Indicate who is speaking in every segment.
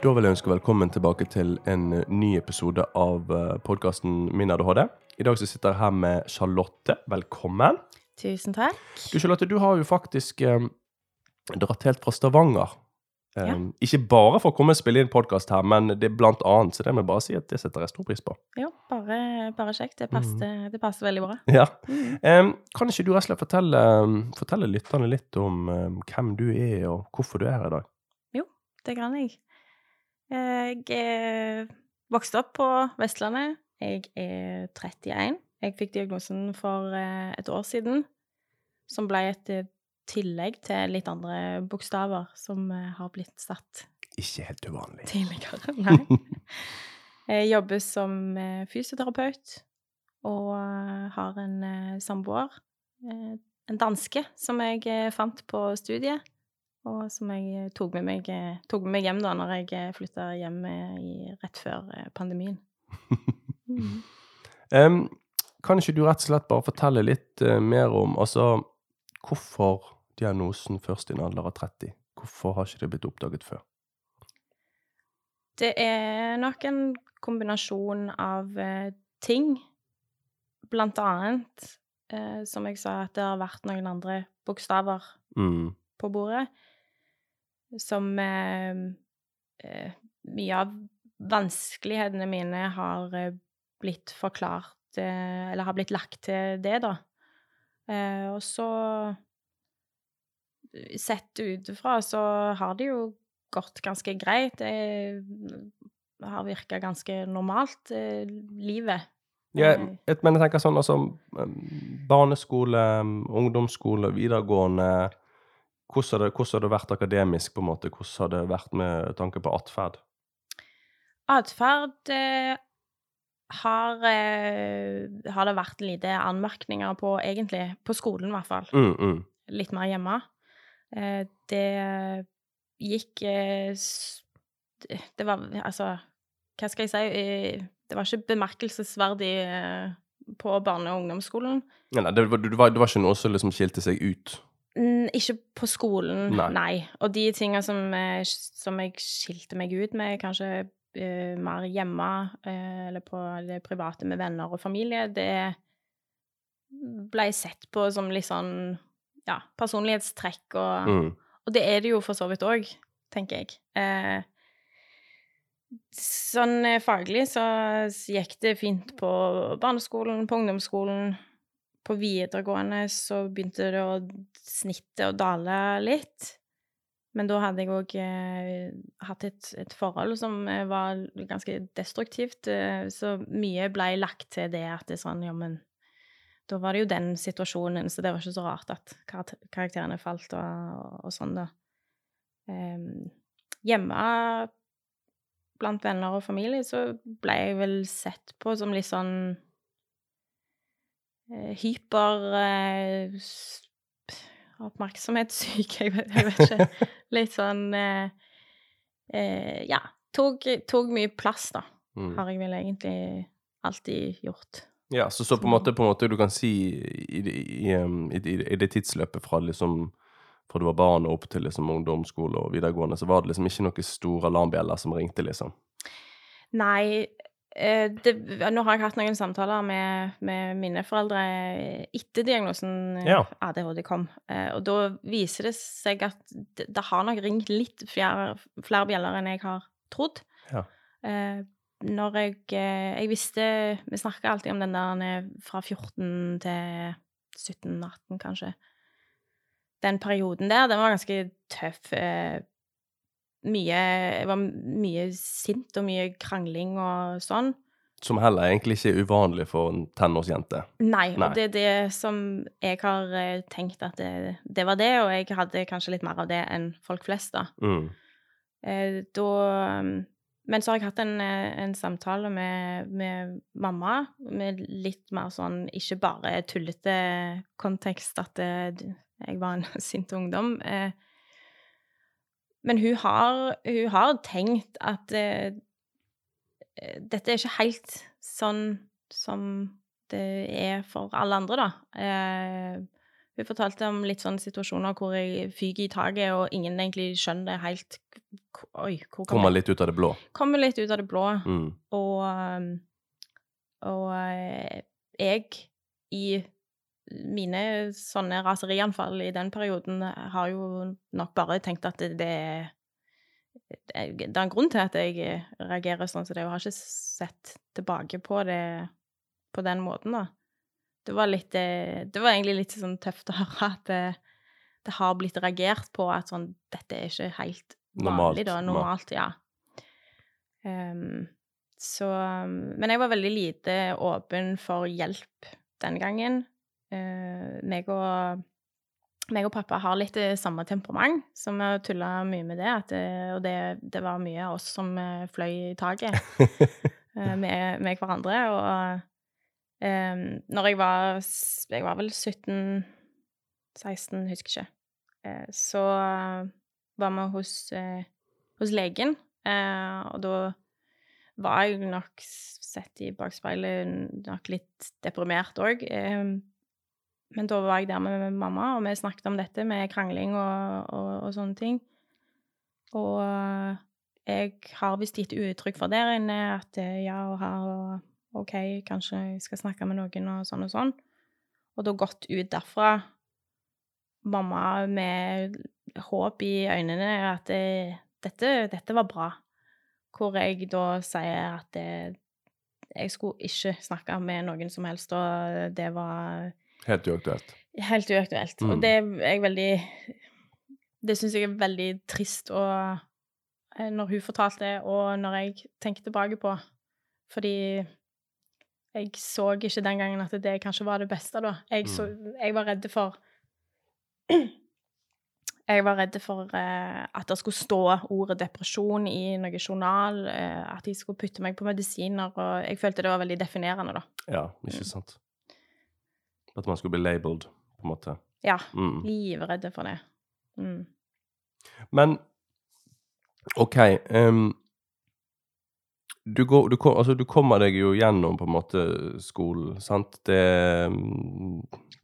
Speaker 1: Da vil jeg ønske velkommen tilbake til en ny episode av podkasten Min ADHD. I dag så sitter jeg her med Charlotte. Velkommen.
Speaker 2: Tusen takk.
Speaker 1: Du Charlotte, du har jo faktisk eh, dratt helt fra Stavanger. Eh,
Speaker 2: Ja.
Speaker 1: Ikke bare for å komme og spille inn podkast her, men det er blant annet, så det må jeg bare si at det setter jeg stor pris på.
Speaker 2: Jo, bare, bare kjekt. Det passer, det passer veldig bra.
Speaker 1: Ja.
Speaker 2: Mm.
Speaker 1: Em, kan ikke du rett og slett fortelle, fortelle lytterne litt om em, hvem du er, og hvorfor du er her i dag?
Speaker 2: Jo, Det kan jeg. Jeg er vokst opp på Vestlandet. Jeg er 31. Jeg fikk diagnosen for eh, et år siden, som ble et eh, tillegg til litt andre bokstaver som eh, har blitt satt
Speaker 1: Ikke helt uvanlig.
Speaker 2: tidligere. Nei. Jeg jobber som fysioterapeut og har en samboer, en danske, som jeg fant på studiet, og som jeg eh, tok med meg, eh, tok med meg hjem da når jeg flytta hjem eh, i, rett før eh, pandemien. Mm.
Speaker 1: um, kan ikke du rett og slett bare fortelle litt uh, mer om altså, hvorfor diagnosen først i en alder av 30? Hvorfor har ikke det blitt oppdaget før?
Speaker 2: Det er nok en kombinasjon av uh, ting, blant annet, uh, som jeg sa, at det har vært noen andre bokstaver
Speaker 1: Mm.
Speaker 2: på bordet, som eh, eh, Mye av vanskelighetene mine har eh, blitt forklart eh, Eller har blitt lagt til det, da. Eh, og så Sett utenfra så har det jo gått ganske greit. Det har virka ganske normalt, eh, livet.
Speaker 1: Ja,
Speaker 2: Eh,
Speaker 1: men jeg tenker sånn altså Barneskole, ungdomsskole, videregående hvordan har, det, hvordan har det vært akademisk, på en måte? Hvordan har det vært med tanke på atferd?
Speaker 2: Atferd eh, har, eh, har det vært lite anmerkninger på, egentlig. På skolen, i hvert fall.
Speaker 1: Mm, mm.
Speaker 2: Litt mer hjemme. Eh, det gikk eh, det, var Altså, hva skal jeg si? Eh, det var ikke bemerkelsesverdig eh, på barne- og ungdomsskolen.
Speaker 1: Nei, nei, det, var, det, var, det var ikke noe som liksom skilte seg ut?
Speaker 2: Ikke på skolen,
Speaker 1: Nei.
Speaker 2: nei. Og de tinga som, eh, som jeg skilte meg ut med, kanskje uh, mer hjemme uh, eller på det private med venner og familie, det ble sett på som litt sånn ja, personlighetstrekk, og,
Speaker 1: Mm.
Speaker 2: og det er det jo for så vidt òg, tenker jeg. Uh, sånn faglig så gikk det fint på barneskolen, på ungdomsskolen. På videregående så begynte det å snittet å dale litt. Men da hadde jeg òg eh, hatt et, et forhold som eh, var ganske destruktivt, eh, så mye ble lagt til det at det er sånn, ja, men da var det jo den situasjonen, så det var ikke så rart at karakter- karakterene falt og, og sånn, da. Em, hjemme blant venner og familie så ble jeg vel sett på som litt sånn hyper eh, Oppmerksomhetssyk, jeg vet, jeg vet ikke. Litt sånn eh, eh, Ja. Tok, tok mye plass, da.
Speaker 1: Mm.
Speaker 2: Har jeg vel egentlig alltid gjort.
Speaker 1: Ja, så, så på en måte, på en måte du kan si i, i, i, i, det tidsløpet fra liksom fra du var barn og opp til liksom ungdomsskole og videregående, så var det liksom ikke noen store alarmbjeller som ringte, liksom.
Speaker 2: Nei, eh, det, nå har jeg hatt noen samtaler med, med mine foreldre etter diagnosen eh,
Speaker 1: Ja.
Speaker 2: ADHD kom, eh, og da viser det seg at det, det har nok ringt litt flere, flere bjeller enn jeg har trodd.
Speaker 1: Ja.
Speaker 2: Eh, når jeg eh, Jeg visste Vi snakker alltid om den der eh, fra 14 til 17-18, kanskje. Den perioden der, den var ganske tøff. Mye var mye sint og mye krangling og sånn.
Speaker 1: Som heller egentlig ikke er uvanlig for en tenårsjente.
Speaker 2: Nei,
Speaker 1: Nei.
Speaker 2: og det er det som jeg har eh, tenkt at det, det var det, og jeg hadde kanskje litt mer av det enn folk flest, da.
Speaker 1: Mm.
Speaker 2: Eh, da um, Men så har jeg hatt en, eh, en samtale med, med mamma, med litt mer sånn ikke bare tullete kontekst at eh, jeg var en sint ungdom. Eh, men hun har, hun har tenkt at eh, eh, dette er ikke helt sånn som det er for alle andre, da. Eh, Hun fortalte om litt sånne situasjoner hvor jeg fyker i taket, og ingen egentlig skjønner helt Oi, hvor kom
Speaker 1: Kommer litt ut av det blå.
Speaker 2: Kommer litt ut av det blå.
Speaker 1: Mm.
Speaker 2: Og, um, og eh, jeg, i mine sånne raserianfall i den perioden, har jo nok bare tenkt at det, det, det det er en grunn til at jeg eh, reagerer sånn som det, og har ikke sett tilbake på det på den måten, da. Det var litt eh, Det var egentlig litt sånn tøft å høre at det, det har blitt reagert på at sånn Dette er ikke helt
Speaker 1: Normalt,
Speaker 2: vanlig, da. Normalt, ja. Um, så Men jeg var veldig lite åpen for hjelp den gangen. Uh, meg, og, meg og pappa har litt samme temperament, så vi tulla mye med det. Det og det, det var mye av oss som eh, fløy i taket eh, med, med hverandre. Og um, når jeg var Jeg var vel 17-16, husker ikke. Eh, så var vi hos, eh, hos legen, eh, og da var jeg nok sett i bakspeilet nok litt deprimert òg. Men da var jeg der med mamma, og vi snakket om dette med krangling og, og, og sånne ting. Og jeg har visst gitt uttrykk for der inne at eh, ja og her og OK, kanskje jeg skal snakke med noen og sånn og sånn. Og da gått ut derfra, mamma med håp i øynene at det, dette, dette var bra. Hvor jeg da sier at det, jeg skulle ikke snakke med noen som helst, og det var
Speaker 1: Helt uaktuelt.
Speaker 2: helt uaktuelt.
Speaker 1: Mm.
Speaker 2: Og det er jeg veldig Det syns jeg er veldig trist og, eh, når hun fortalte det, og når jeg tenker tilbake på. Fordi jeg så ikke den gangen at det kanskje var det beste, da. Jeg, så, jeg var redd for Jeg var redd for eh, at det skulle stå ordet depresjon i noen journal, eh, at de skulle putte meg på medisiner, og jeg følte det var veldig definerende, da.
Speaker 1: Ja, ikke sant. At man skulle bli labeled, på en måte.
Speaker 2: Ja.
Speaker 1: Mm.
Speaker 2: Livredde for det. Mm.
Speaker 1: Men OK um, du, går, du, kom, altså, du kommer deg jo gjennom på en måte skolen, sant? Det,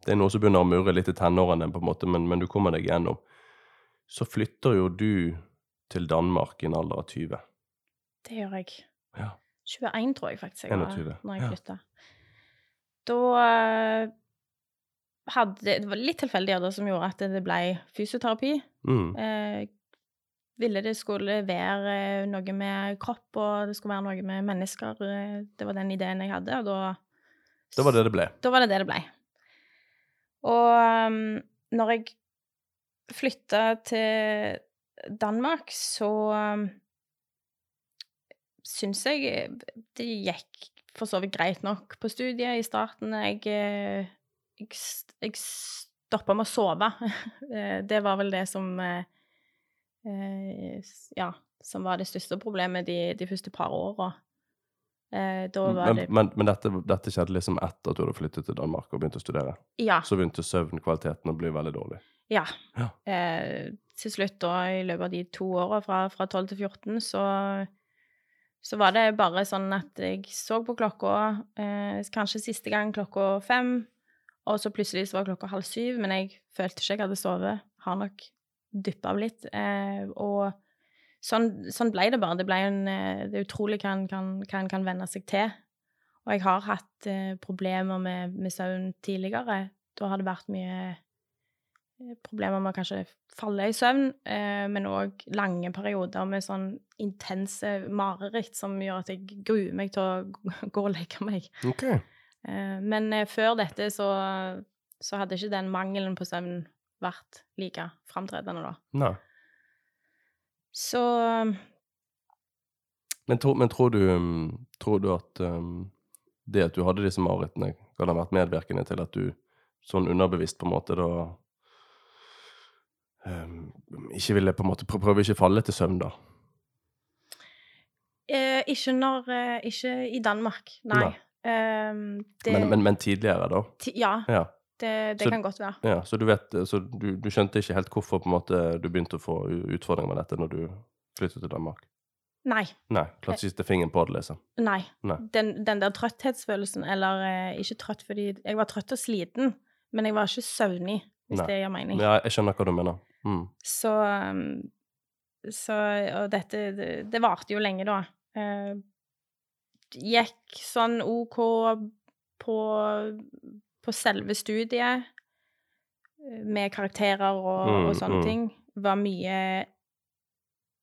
Speaker 1: det er noe som begynner å murre litt i tenårene, på en måte, men, men du kommer deg gjennom. Så flytter jo du til Danmark i en alder av 20.
Speaker 2: Det gjør jeg.
Speaker 1: Ja.
Speaker 2: 21, tror jeg faktisk jeg var
Speaker 1: 21,
Speaker 2: når jeg
Speaker 1: ja.
Speaker 2: Da hadde Det var litt tilfeldigheter som gjorde at det ble fysioterapi.
Speaker 1: Mm.
Speaker 2: Eh, ville det skulle være eh, noe med kropp, og det skulle være noe med mennesker. eh, Det var den ideen jeg hadde, og da
Speaker 1: Da var det det ble.
Speaker 2: Da var det det det ble. Og um, når jeg flytta til Danmark, så um, syns jeg det gikk for så vidt greit nok på studiet i starten. Jeg, eh, jeg, jeg stoppa med å sove. Eh, det var vel det som eh, eh, Ja, som var det største problemet de, de første par åra. Eh,
Speaker 1: Men,
Speaker 2: det
Speaker 1: men, men dette, dette skjedde liksom etter at du hadde flyttet til Danmark og begynt å studere?
Speaker 2: Ja.
Speaker 1: Så begynte søvnkvaliteten å bli veldig dårlig?
Speaker 2: Ja.
Speaker 1: Ja.
Speaker 2: Eh, til slutt, da, i løpet av de to åra, fra, fra 12 til 14, så, så var det bare sånn at jeg så på klokka, eh, kanskje siste gang klokka fem, og så plutselig så var klokka halv syv, men jeg følte ikke jeg hadde sovet. Har nok dyppa av litt. Eh, og sånn, sånn ble det bare. Det ble en eh, Det er utrolig hva en kan, kan, kan venne seg til. Og jeg har hatt eh, problemer med, med søvn tidligere. Da har det vært mye eh, problemer med å kanskje falle i søvn, eh, men òg lange perioder med sånn intense mareritt som gjør at jeg gruer meg til å gå og legge meg.
Speaker 1: OK.
Speaker 2: Eh, men eh, før dette så, så hadde ikke den mangelen på søvn vært like framtredende, da.
Speaker 1: Nei.
Speaker 2: Så
Speaker 1: Men, tro, men tror, du, um, tror du at um, det at du hadde disse marerittene, kan ha vært medvirkende til at du sånn underbevisst på en måte da um, ikke ville på en måte prøve ikke falle til søvn, da?
Speaker 2: eh, ikke når eh, Ikke i Danmark, nei.
Speaker 1: Nei.
Speaker 2: Eh, det,
Speaker 1: Men, men, men tidligere, da?
Speaker 2: ti, ja,
Speaker 1: Ja.
Speaker 2: det, det
Speaker 1: Så-
Speaker 2: kan godt være.
Speaker 1: ja så du vet Så du, du skjønte ikke helt hvorfor måte du begynte å få utfordringer med dette når du flyttet til Danmark?
Speaker 2: Nei.
Speaker 1: Nei. Klarte ikke å sette fingeren på det, liksom.
Speaker 2: Nei.
Speaker 1: Nei.
Speaker 2: Den, den der trøtthetsfølelsen, eller eh, ikke trøtt fordi Jeg var trøtt og sliten, men jeg var ikke søvnig. hvis
Speaker 1: Nei.
Speaker 2: det gir mening.
Speaker 1: Ja, jeg skjønner hva du mener. Mm.
Speaker 2: Så, um, så Og dette Det, det varte jo lenge, da. Eh, gikk sånn OK på, på selve studiet, eh, med karakterer og,
Speaker 1: Mm,
Speaker 2: og sånne
Speaker 1: mm.
Speaker 2: ting. Var mye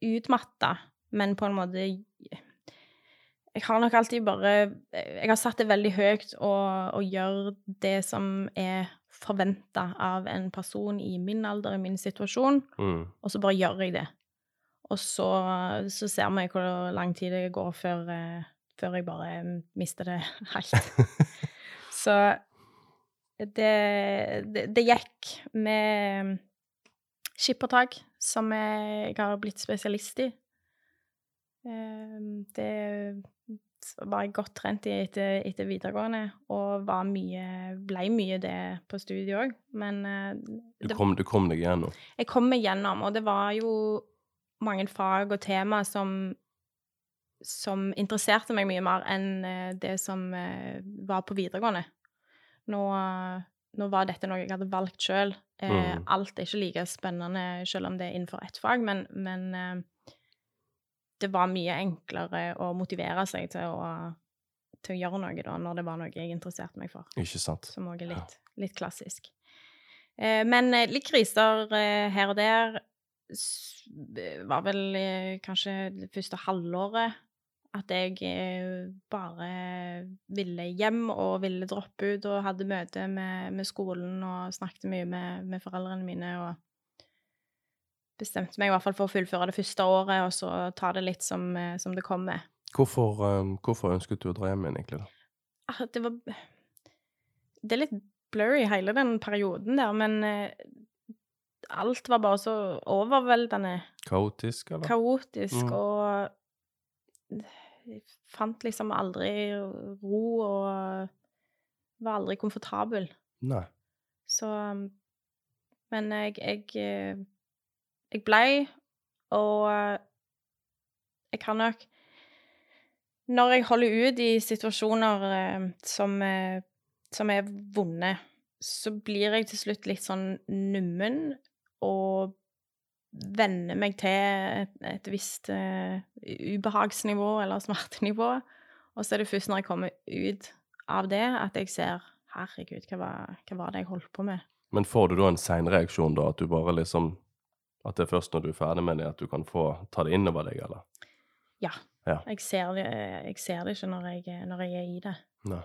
Speaker 2: utmatta, men på en måte Jeg har nok alltid bare Jeg har satt det veldig høyt å, å gjøre det som er forventa av en person i min alder, i min situasjon,
Speaker 1: Mm.
Speaker 2: og så bare gjør jeg det. Og så, så ser vi hvor lang tid det går før, eh, før jeg bare mista det helt. så det, det, det gikk med skippertak, som jeg har blitt spesialist i. Eh, Det var jeg godt trent i etter, etter videregående, og var mye, ble mye det på studiet òg. Men det,
Speaker 1: Du, kom, du kom deg gjennom?
Speaker 2: jeg kom meg gjennom, og det var jo mange fag og tema som, som interesserte meg mye mer enn eh, det som eh, var på videregående. Nå, nå var dette noe jeg hadde valgt sjøl. Eh,
Speaker 1: Mm.
Speaker 2: Alt er ikke like spennende selv om det er innenfor ett fag, men, men eh, det var mye enklere å motivere seg til å, til å gjøre noe da, når det var noe jeg interesserte meg for
Speaker 1: Ikke sant?
Speaker 2: som òg er litt, litt klassisk. Eh, men eh, litt kriser eh, her og der eh, var vel eh, kanskje det første halvåret at jeg eh, bare ville hjem og ville droppe ut og hadde møte med, med skolen og snakket mye med, med foreldrene mine og bestemte meg i hvert fall for å fullføre det første året og så ta det litt som, eh, som det kommer.
Speaker 1: Hvorfor, um, hvorfor ønsket du å dra hjem igjen, egentlig? da?
Speaker 2: Ah, det var Det er litt blurry, hele den perioden der, men eh, alt var bare så overveldende
Speaker 1: Kaotisk, eller?
Speaker 2: kaotisk,
Speaker 1: Mm.
Speaker 2: og jeg fant liksom aldri ro og var aldri komfortabel.
Speaker 1: Nei.
Speaker 2: Så Men jeg Jeg, eh, jeg blei, og jeg kan nok Når jeg holder ut i situasjoner eh, som, eh, som er vonde, så blir jeg til slutt litt sånn nummen og venner meg til et, et visst uh, ubehagsnivå eller smertenivå. Og så er det først når jeg kommer ut av det, at jeg ser Herregud, hva var, hva var det jeg holdt på med?
Speaker 1: Men får du da en seinreaksjon, da? At du bare liksom At det er først når du er ferdig med det, at du kan få ta det innover deg, eller?
Speaker 2: Ja.
Speaker 1: Ja.
Speaker 2: Jeg, ser det, jeg ser det ikke når jeg, når jeg er i det.
Speaker 1: Nei.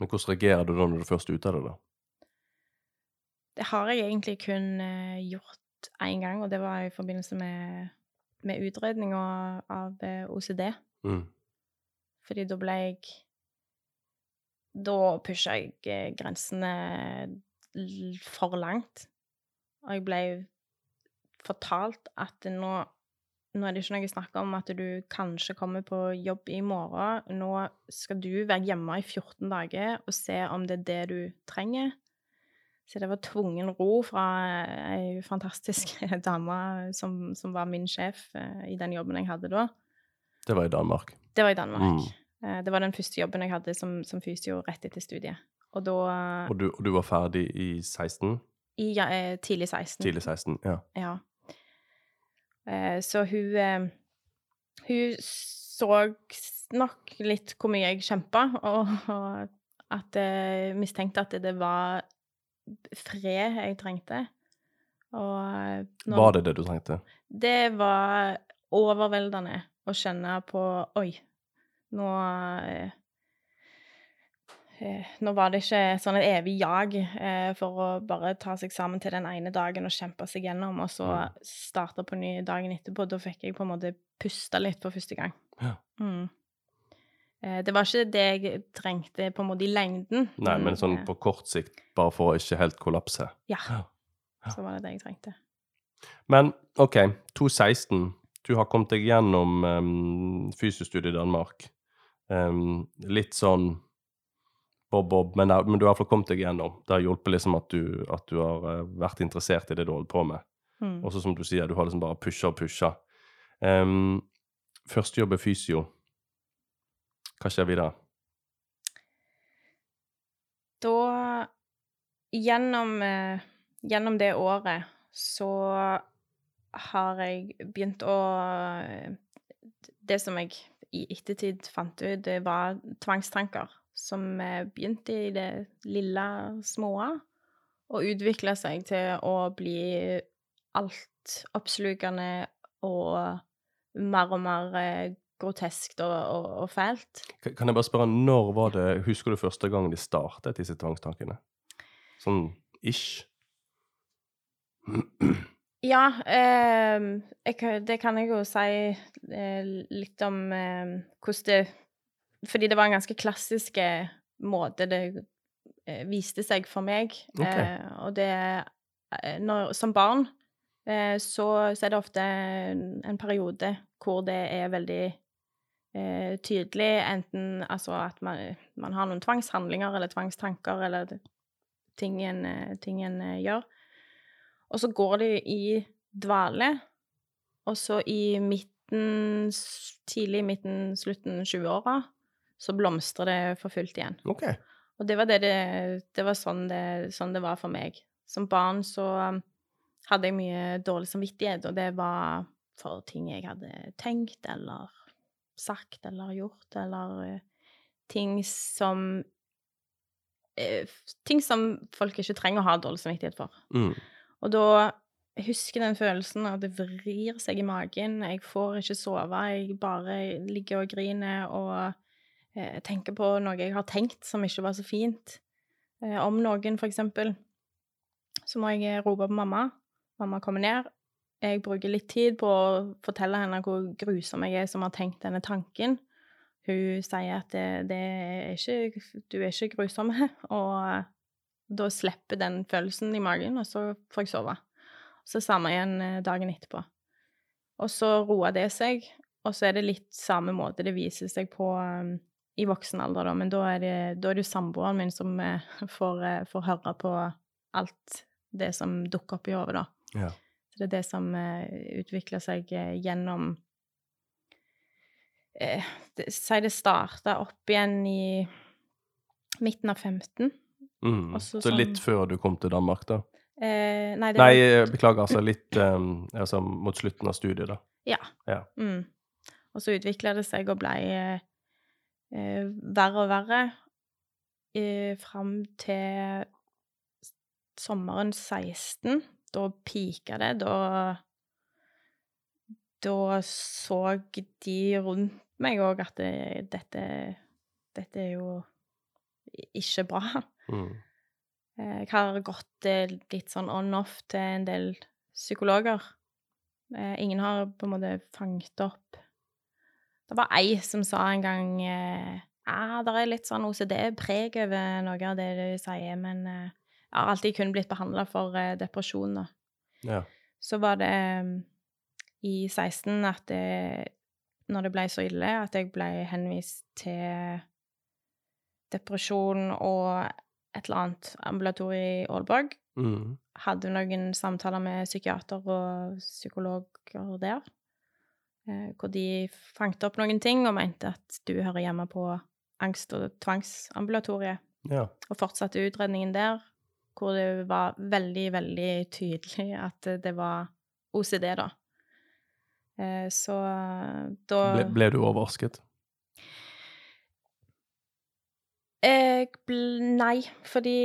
Speaker 1: Men hvordan reagerer du da når du først er ute av det, da?
Speaker 2: Det har jeg egentlig kun eh, gjort én gang, og det var i forbindelse med, med utredninga av eh, OCD.
Speaker 1: Mm.
Speaker 2: Fordi da ble jeg Da pusha jeg eh, grensene for langt. Og jeg ble fortalt at nå, nå er det ikke noe snakk om at du kanskje kommer på jobb i morgen. Nå skal du være hjemme i 14 dager og se om det er det du trenger. Så det var tvungen ro fra ei fantastisk dame som, som var min sjef eh, i den jobben jeg hadde da.
Speaker 1: Det var i Danmark.
Speaker 2: Det var i Danmark.
Speaker 1: Mm.
Speaker 2: Eh, Det var den første jobben jeg hadde som, som fysio rett etter studiet. Og da
Speaker 1: Og du, og du var ferdig i 16?
Speaker 2: I ja, eh, tidlig 16.
Speaker 1: Tidlig 16, ja.
Speaker 2: Ja. Eh, Så hun eh, Hun så nok litt hvor mye jeg kjempa, og, og at jeg mistenkte at det var fred jeg trengte. Og nå,
Speaker 1: Var det det du trengte?
Speaker 2: Det var overveldende å kjenne på Oi, nå eh, eh, Nå var det ikke sånn et evig jag eh, for å bare ta seg sammen til den ene dagen og kjempe seg gjennom, og så
Speaker 1: Mm.
Speaker 2: starte på ny dagen etterpå. Da fikk jeg på en måte puste litt for første gang.
Speaker 1: Ja.
Speaker 2: Mm. Eh, Det var ikke det jeg trengte på en måte i lengden.
Speaker 1: Nei, men sånn
Speaker 2: eh,
Speaker 1: på kort sikt, bare for å ikke helt kollapse.
Speaker 2: Ja, så var det det jeg trengte.
Speaker 1: Men OK, 2.16. Du har kommet deg gjennom um, fysiostudiet i Danmark. Um, litt sånn bob-bob, men, men du har i hvert fall kommet deg gjennom. Det har hjulpet liksom at du, at du har eh, vært interessert i det du holder på med.
Speaker 2: Mm.
Speaker 1: Og så som du sier, du har liksom bare pusha og pusha. Um, første jobb er fysio. Hva skjer videre?
Speaker 2: Da gjennom, eh, gjennom det året så har jeg begynt å Det som jeg i ettertid fant ut, det var tvangstanker som eh, begynte i det lille, små, og utvikla seg til å bli altoppslukende og mer og mer eh, groteskt og, og, og fælt.
Speaker 1: Kan jeg bare spørre, når var det Husker du første gang de startet disse tvangstankene? Sånn ish?
Speaker 2: Ja, eh, jeg, det kan jeg jo si eh, litt om eh, hvordan det Fordi det var en ganske klassisk eh, måte det eh, viste seg for meg.
Speaker 1: Okay.
Speaker 2: Eh, og det når, Som barn eh, så, så er det ofte en, en periode hvor det er veldig eh, tydelig enten altså at man, man har noen tvangshandlinger eller tvangstanker eller ting en, eh, ting en eh, gjør. Og så går det i dvale, og så i midten, tidlig i midten, slutten 20-åra, så blomstrer det for fullt igjen.
Speaker 1: Okay.
Speaker 2: Og det var, det det, det var sånn, det, sånn det var for meg. Som barn så um, hadde jeg mye dårlig samvittighet, og det var for ting jeg hadde tenkt eller sagt eller gjort, eller eh, ting som eh, Ting som folk ikke trenger å ha dårlig samvittighet for.
Speaker 1: Mm.
Speaker 2: Og da jeg husker den følelsen at det vrir seg i magen. Jeg får ikke sove. Jeg bare ligger og griner og eh, tenker på noe jeg har tenkt som ikke var så fint. Om noen, for eksempel. Så må jeg rope på mamma. Mamma kommer ned. Jeg bruker litt tid på å fortelle henne hvor grusom jeg er som har tenkt denne tanken. Hun sier at det, det er ikke, du er ikke grusom, og da slipper den følelsen i magen, og så får jeg sove. Så samme igjen eh, dagen etterpå. Og så roer det seg, og så er det litt samme måte det viser seg på um, i voksen alder, da. Men da er det, da er det samboeren min som eh, får, eh, får høre på alt det som dukker opp i hodet, da.
Speaker 1: Ja.
Speaker 2: Så det er det som eh, utvikler seg eh, gjennom eh, det, Si det starta opp igjen i midten av 15.
Speaker 1: Mm.
Speaker 2: Så,
Speaker 1: Så litt
Speaker 2: sånn-
Speaker 1: før du kom til Danmark, da?
Speaker 2: Eh, nei, det
Speaker 1: Nei,
Speaker 2: var
Speaker 1: eh, beklager, altså litt um, altså, mot slutten av studiet, da.
Speaker 2: Ja.
Speaker 1: Ja.
Speaker 2: Mm. Og så utvikla det seg og ble eh, eh, verre og verre eh, fram til sommeren 16. Da pika det. Da Da så de rundt meg òg at det, dette Dette er jo ikke bra.
Speaker 1: Mm.
Speaker 2: Eh, Jeg har gått eh, litt sånn on-off til en del psykologer. Eh, Ingen har på en måte fanget opp Det var ei som sa en gang ja, ah, det er litt sånn OCD-preg over noe av det du sier, men eh, jeg har alltid kun blitt behandla for eh, depresjon.
Speaker 1: Ja.
Speaker 2: Så var det eh, i 16 at det Når det ble så ille at jeg ble henvist til depresjon og et eller annet ambulatorium i Aalborg.
Speaker 1: Mm.
Speaker 2: Hadde noen samtaler med psykiater og psykologer der, eh, hvor de fanget opp noen ting og mente at du hører hjemme på angst- og tvangsambulatoriet.
Speaker 1: ja.
Speaker 2: Og fortsatte utredningen der, hvor det var veldig, veldig tydelig at det var OCD, da. Eh, Så da
Speaker 1: Ble, ble du overrasket?
Speaker 2: Jeg ble nei, fordi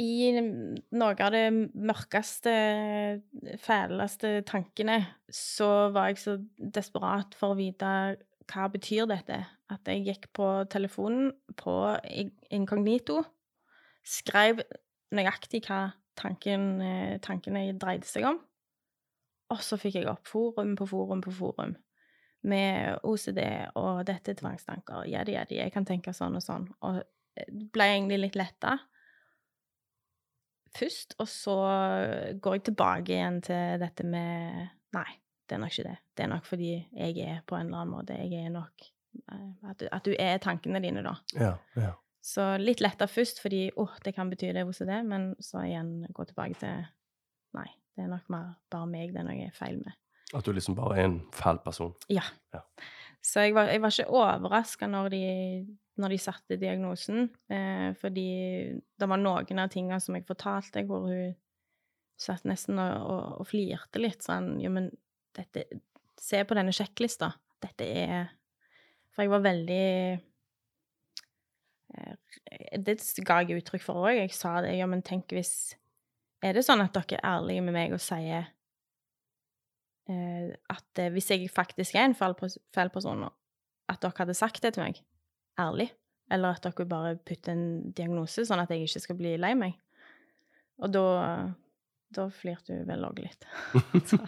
Speaker 2: i noen av de mørkeste, fæleste tankene, så var jeg så desperat for å vite hva betyr dette. At jeg gikk på telefonen på in- inkognito, skrev nøyaktig hva tanken, eh, tankene dreide seg om, og så fikk jeg opp forum på forum på forum med OCD og dette er tvangstanker, jadi, jadi, jeg kan tenke sånn og sånn. Og det ble egentlig litt letta først, og så går jeg tilbake igjen til dette med Nei, det er nok ikke det. Det er nok fordi jeg er på en eller annen måte Jeg er nok eh, At du, at du er tankene dine, da.
Speaker 1: Ja. ja.
Speaker 2: Så litt letta først, fordi åh, det kan bety det hos det, men så igjen gå tilbake til Nei, det er nok mer bare meg det er noe feil med.
Speaker 1: At du liksom bare er en fæl person.
Speaker 2: Ja.
Speaker 1: Ja.
Speaker 2: Så jeg var, jeg var ikke overraska når, de- når de satte diagnosen, eh, fordi det var noen av tingene som jeg fortalte hvor hun satt nesten og, og, og flirte litt sånn Jo, men dette Se på denne sjekklista. Dette er For jeg var veldig Det ga jeg uttrykk for òg. Jeg sa det. Ja, men tenk hvis Er det sånn at dere er ærlige med meg og sier eh, at eh, hvis jeg faktisk er en feil person, at dere hadde sagt det til meg ærlig? Eller at dere bare putter en diagnose, sånn at jeg ikke skal bli lei meg? Og da Da flirte hun vel òg litt. Så,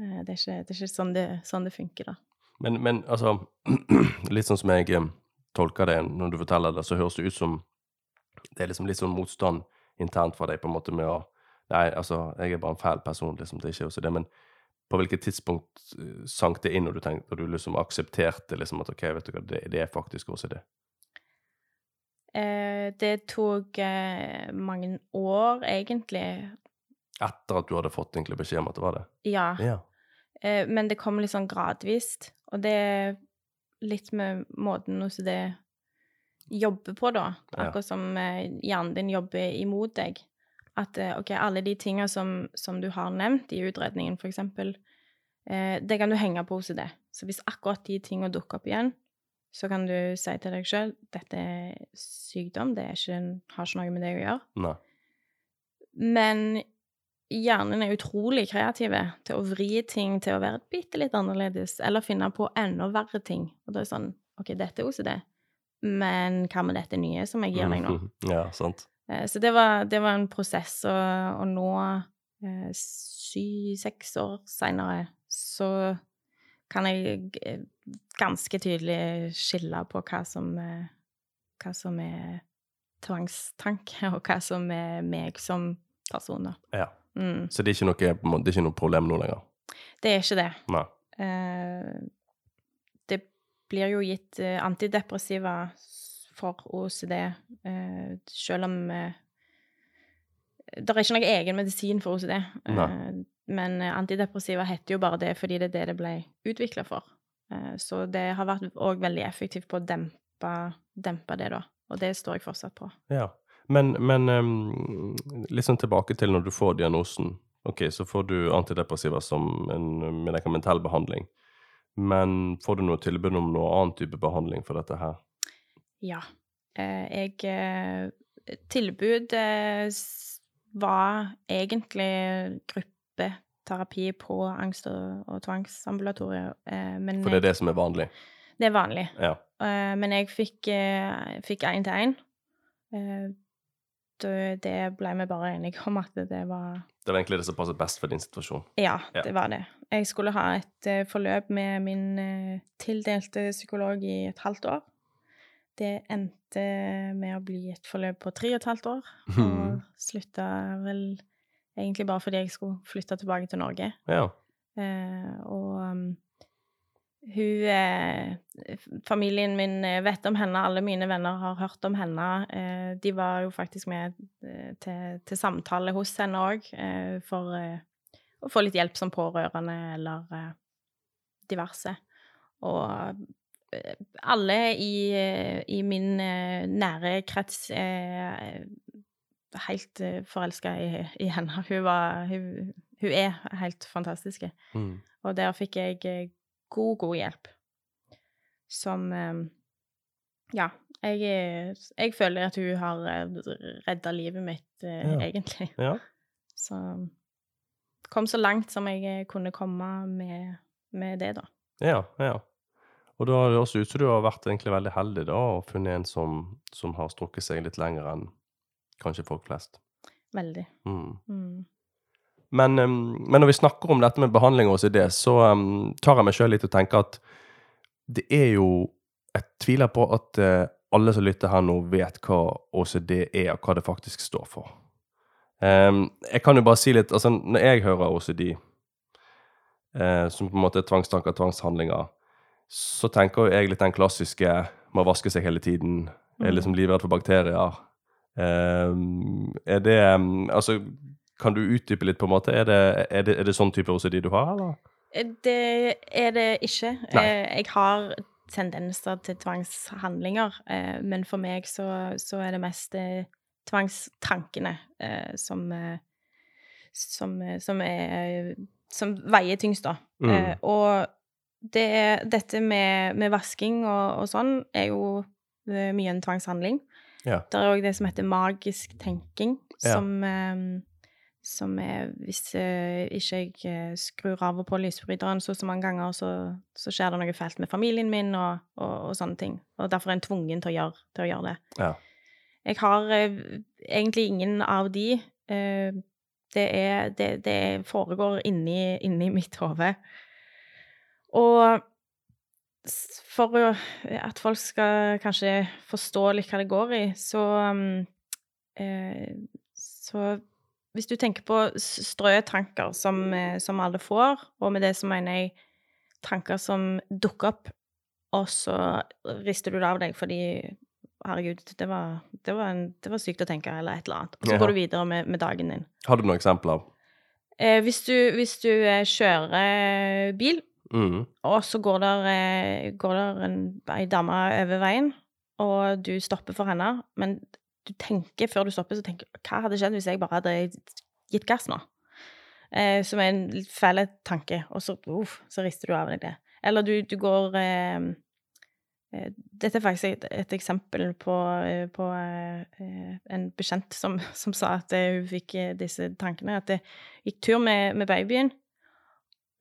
Speaker 2: eh, det er ikke, det er ikke sånn, det, sånn det funker, da.
Speaker 1: Men, men altså Litt sånn som jeg eh, tolker det når du forteller det, så høres det ut som det er liksom litt sånn motstand internt for deg på en måte med å Nei, altså, jeg er bare en fæl person, liksom. Det er ikke også det. Men på hvilket tidspunkt eh, sank det inn, og du tenkte, og du liksom aksepterte liksom at OK, vet du hva, det, det er faktisk OCD?
Speaker 2: Eh, det tok eh, mange år, egentlig.
Speaker 1: Etter at du hadde fått egentlig beskjed om at det var det?
Speaker 2: Ja.
Speaker 1: Ja.
Speaker 2: Eh, men det kom liksom gradvis. Og det litt med måten OCD jobber på, da. Akkurat som eh, hjernen din jobber imot deg. At eh, OK, alle de tinga som, som du har nevnt i utredningen, for eksempel, eh, det kan du henge på OCD. Så hvis akkurat de tinga dukker opp igjen, så kan du si til deg sjøl dette er sykdom, det ikke, har ikke noe med deg å gjøre.
Speaker 1: Nei.
Speaker 2: Men hjernen er utrolig kreativ til å vri ting til å være bitte litt annerledes, eller finne på enda verre ting. Og da er det sånn OK, dette er OCD, men hva med dette nye som jeg gir deg nå?
Speaker 1: Ja, sant.
Speaker 2: Eh, Så det var, det var en prosess, og, og nå, eh, syv-seks år seinere, så kan jeg eh, ganske tydelig skille på hva som, hva som er tvangstanke, og hva som er meg som person. da.
Speaker 1: Ja.
Speaker 2: Mm.
Speaker 1: Så det er noe, det er ikke noe problem nå lenger?
Speaker 2: Det er ikke det.
Speaker 1: Nei.
Speaker 2: Uh, det blir jo gitt uh, antidepressiva for OCD, uh, selv om eh, Det er ikke noe egen medisin for OCD. Eh, men eh, antidepressiva heter jo bare det fordi det er det det ble utvikla for. Eh, så det har vært òg veldig effektivt på å dempe, dempe det, da. Og det står jeg fortsatt på.
Speaker 1: Ja. Men, men um, sånn tilbake til når du får diagnosen. Ok, så får du antidepressiva som en medikamentell behandling. Men får du noe tilbud om noe annen type behandling for dette her?
Speaker 2: Ja. Eh, jeg eh, Tilbud eh, var egentlig gruppeterapi på angst- og, tvangsambulatoriet. Eh, men
Speaker 1: For det er det som er vanlig?
Speaker 2: det er vanlig.
Speaker 1: Ja.
Speaker 2: Eh, men jeg fikk eh, fikk én til én. Eh, det- ble vi bare enige om at det var
Speaker 1: Det var egentlig det som passet best for din situasjon?
Speaker 2: Ja,
Speaker 1: Ja.
Speaker 2: det var det. Jeg skulle ha et eh, forløp med min eh, tildelte psykolog i et halvt år. Det endte med å bli et forløp på tre og et halvt år, og slutta vel egentlig bare fordi jeg skulle flytte tilbake til Norge.
Speaker 1: Ja.
Speaker 2: Eh, og um, hun eh, Familien min eh, vet om henne, alle mine venner har hørt om henne. Eh, de var jo faktisk med eh, til, til samtale hos henne òg, eh, for eh, å få litt hjelp som pårørende eller diverse. Og alle i, i min nære krets er helt forelska i, i henne. Hun, var, hun, hun er helt fantastisk.
Speaker 1: Mm.
Speaker 2: Og der fikk jeg god, god hjelp. Som eh, Ja. Jeg, jeg føler at hun har redda livet mitt, eh,
Speaker 1: Ja.
Speaker 2: egentlig.
Speaker 1: ja.
Speaker 2: Så kom så langt som jeg eh, kunne komme med, med det, da.
Speaker 1: Ja, ja. Og da har det også ut som du har vært egentlig veldig heldig da, og funnet en som, som har strukket seg litt lenger enn kanskje folk flest.
Speaker 2: Veldig.
Speaker 1: Mm.
Speaker 2: Mm.
Speaker 1: Men, men når vi snakker om dette med behandling og OCD, så em, tar jeg meg sjøl litt og tenker at det er jo Jeg tviler på at eh, alle som lytter her nå, vet hva OCD er, og hva det faktisk står for. Em, jeg kan jo bare si litt altså Når jeg hører OCD, eh, som på en måte er tvangstanker, tvangshandlinger, så tenker jo jeg litt den klassiske må vaske seg hele tiden, er
Speaker 2: Mm.
Speaker 1: liksom livredd for bakterier. Er det Altså, kan du utdype litt, på en måte? Er det, er det, er det sånn type OCD du har, eller?
Speaker 2: Det er det ikke.
Speaker 1: Nei.
Speaker 2: Eh, Jeg har tendenser til tvangshandlinger, eh, men for meg så, så er det mest eh, tvangstankene som, som, som er Som veier tyngst, da.
Speaker 1: Mm.
Speaker 2: Og det, dette med, med vasking og, og sånn er jo mye en tvangshandling.
Speaker 1: Ja.
Speaker 2: Det er òg det som heter magisk tenking, som, eh, som er Hvis eh, ikke jeg eh, skrur av og på lysbryteren så så mange ganger, så, så skjer det noe fælt med familien min og, og, og sånne ting. Og derfor er en tvungen til å gjøre, til å gjøre det.
Speaker 1: Ja.
Speaker 2: Jeg har eh, egentlig ingen av de. Eh, det, er, det, det foregår inni, inni mitt hode. Og for at folk skal kanskje forstå litt hva det går i, så um, eh, Så hvis du tenker på strø tanker som, eh, som alle får, og med det så mener jeg tanker som dukker opp, og så rister du det av deg fordi Herregud, det var, det var, en, det var sykt å tenke, eller et eller annet. Og så går du videre med, med dagen din.
Speaker 1: Har du noen eksempler?
Speaker 2: Eh, hvis du, hvis du eh, kjører bil,
Speaker 1: Mm.
Speaker 2: og så går der, eh, går der en, ei dame over veien, og du stopper for henne, men du tenker før du stopper, så tenker du hva hadde skjedd hvis jeg bare hadde gitt gass nå? Eh, som er en litt fæl tanke, og så, uff, så rister du av deg det. Eller du, du går eh, eh, Dette er faktisk et, et eksempel på, eh, på eh, en bekjent som, som sa at eh, hun fikk disse tankene. At det gikk tur med, med babyen.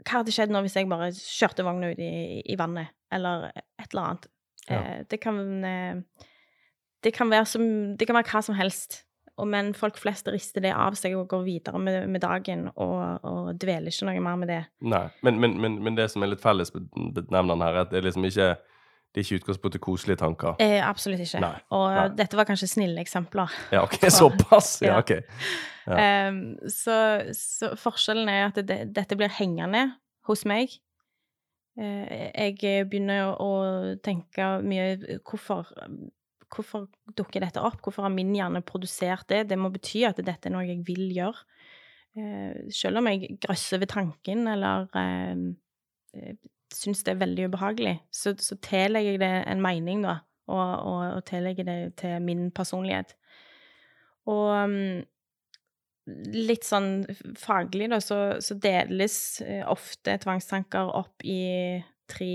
Speaker 2: Hva hadde skjedd nå hvis jeg bare kjørte vogna ut i, i vannet, eller et eller annet?
Speaker 1: Ja.
Speaker 2: Eh, det kan eh, det kan, som, det kan være hva som helst. Og, men folk flest rister det av seg og går videre med, med dagen og, og dveler ikke noe mer med det.
Speaker 1: Nei. Men, men, men, men det som er litt fellesbenevneren her, er at det er liksom ikke det er ikke utgangspunktet koselige tanker.
Speaker 2: Eh, absolutt ikke.
Speaker 1: Nei,
Speaker 2: Og
Speaker 1: nei.
Speaker 2: dette var kanskje snille eksempler.
Speaker 1: Ja, ok, såpass? Ja,
Speaker 2: Ja.
Speaker 1: ok. Ja.
Speaker 2: Um, så, så forskjellen er at det, dette blir hengende hos meg. Uh, jeg begynner å tenke mye Hvorfor, hvorfor dukker dette opp? Hvorfor har min hjerne produsert det? Det må bety at dette er noe jeg vil gjøre. Eh, selv om jeg grøsser ved tanken eller eh, eh, syns det er veldig ubehagelig, så, så tillegger jeg det en mening, da. Og, og, og tillegger det til min personlighet. Og mm, litt sånn faglig, da, så, så deles eh, ofte tvangstanker opp i tre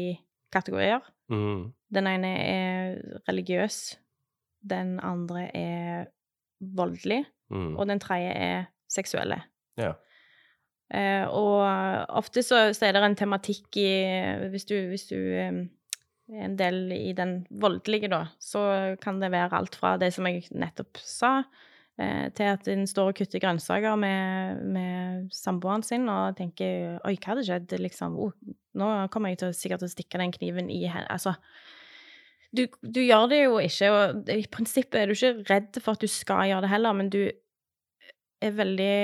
Speaker 2: kategorier.
Speaker 1: Mm.
Speaker 2: Den ene er religiøs, den andre er voldelig,
Speaker 1: mm.
Speaker 2: og den tredje er seksuelle.
Speaker 1: Ja.
Speaker 2: Eh, og ofte så, så er det en tematikk i Hvis du, hvis du eh, er en del i den voldelige, da, så kan det være alt fra det som jeg nettopp sa, eh, til at en står og kutter grønnsaker med, med samboeren sin og tenker Oi, hva hadde skjedd? Liksom, oh, nå kommer jeg til, sikkert til å stikke den kniven i henne. Altså, du, du gjør det jo ikke, og i prinsippet er du ikke redd for at du skal gjøre det heller, men du er veldig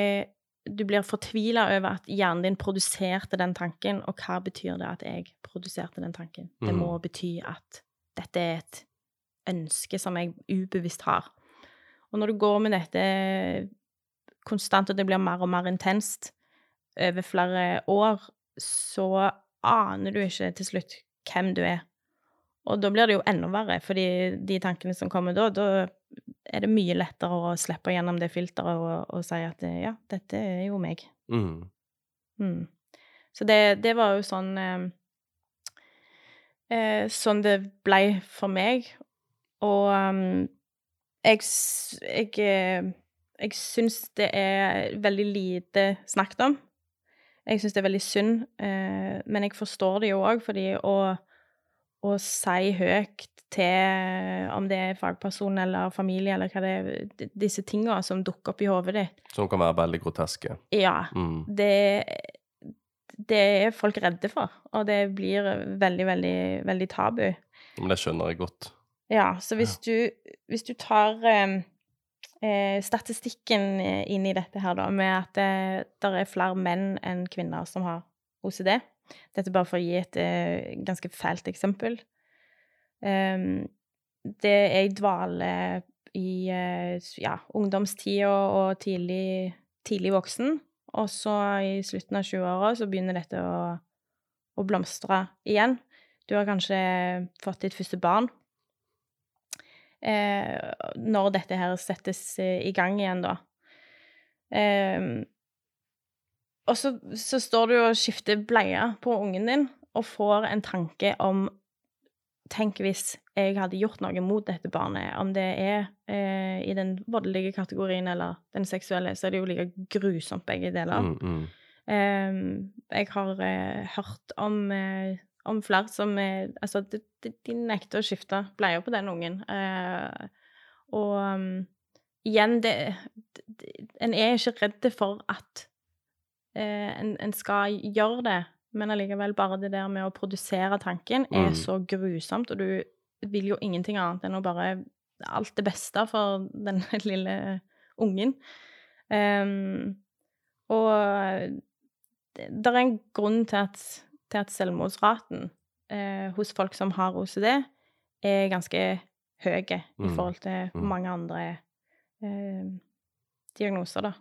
Speaker 2: Du blir fortvila over at hjernen din produserte den tanken, og hva betyr det at jeg produserte den tanken? Det må bety at dette er et ønske som jeg ubevisst har. Og når du går med dette konstant, og det blir mer og mer intenst over flere år, så aner du ikke til slutt hvem du er. Og da blir det jo enda verre, fordi de tankene som kommer da, da er det mye lettere å slippe gjennom det filteret og, og si at ja, dette er jo meg.
Speaker 1: Mm.
Speaker 2: Mm. Så det, det var jo sånn eh, eh, Sånn det ble for meg. Og um, jeg, jeg, eh, jeg syns det er veldig lite snakket om. Jeg syns det er veldig synd, eh, men jeg forstår det jo òg, fordi å, å si høyt til om det er fagperson eller familie eller hva det er, disse tinga som dukker opp i hodet ditt
Speaker 1: Som kan være veldig groteske.
Speaker 2: Ja
Speaker 1: Mm.
Speaker 2: det, det er folk redde for, og det blir veldig, veldig, veldig tabu.
Speaker 1: Men det skjønner jeg godt.
Speaker 2: Ja, så hvis du, hvis du tar eh, eh, statistikken eh, inn i dette her, da, med at det der er flere menn enn kvinner som har OCD Dette bare for å gi et eh, ganske fælt eksempel. Um, det er i dvale i eh, ja, ungdomstida og tidlig, tidlig voksen. Og så i slutten av 20-åra så begynner dette å, å blomstre igjen. Du har kanskje fått ditt første barn. Eh, når dette her settes eh, i gang igjen, da. Eh, og så, så står du og skifter bleie på ungen din og får en tanke om Tenk hvis jeg hadde gjort noe mot dette barnet, om det er eh, i den voldelige kategorien eller den seksuelle, så er det jo like grusomt begge deler.
Speaker 1: Mm, mm.
Speaker 2: Eh, jeg har eh, hørt om, eh, om flere som eh, Altså, de, de, de nekter å skifte bleier på den ungen. Eh, og um, igjen, det, det En er ikke redd for at en, en skal gjøre det, men allikevel bare det der med å produsere tanken er
Speaker 1: Mm.
Speaker 2: så grusomt, og du vil jo ingenting annet enn å bare Alt det beste for den lille ungen. Um, og det det er en grunn til at, til at selvmordsraten eh, hos folk som har OCD, er ganske høy i
Speaker 1: Mm.
Speaker 2: forhold til
Speaker 1: Mm.
Speaker 2: mange andre eh, diagnoser, da.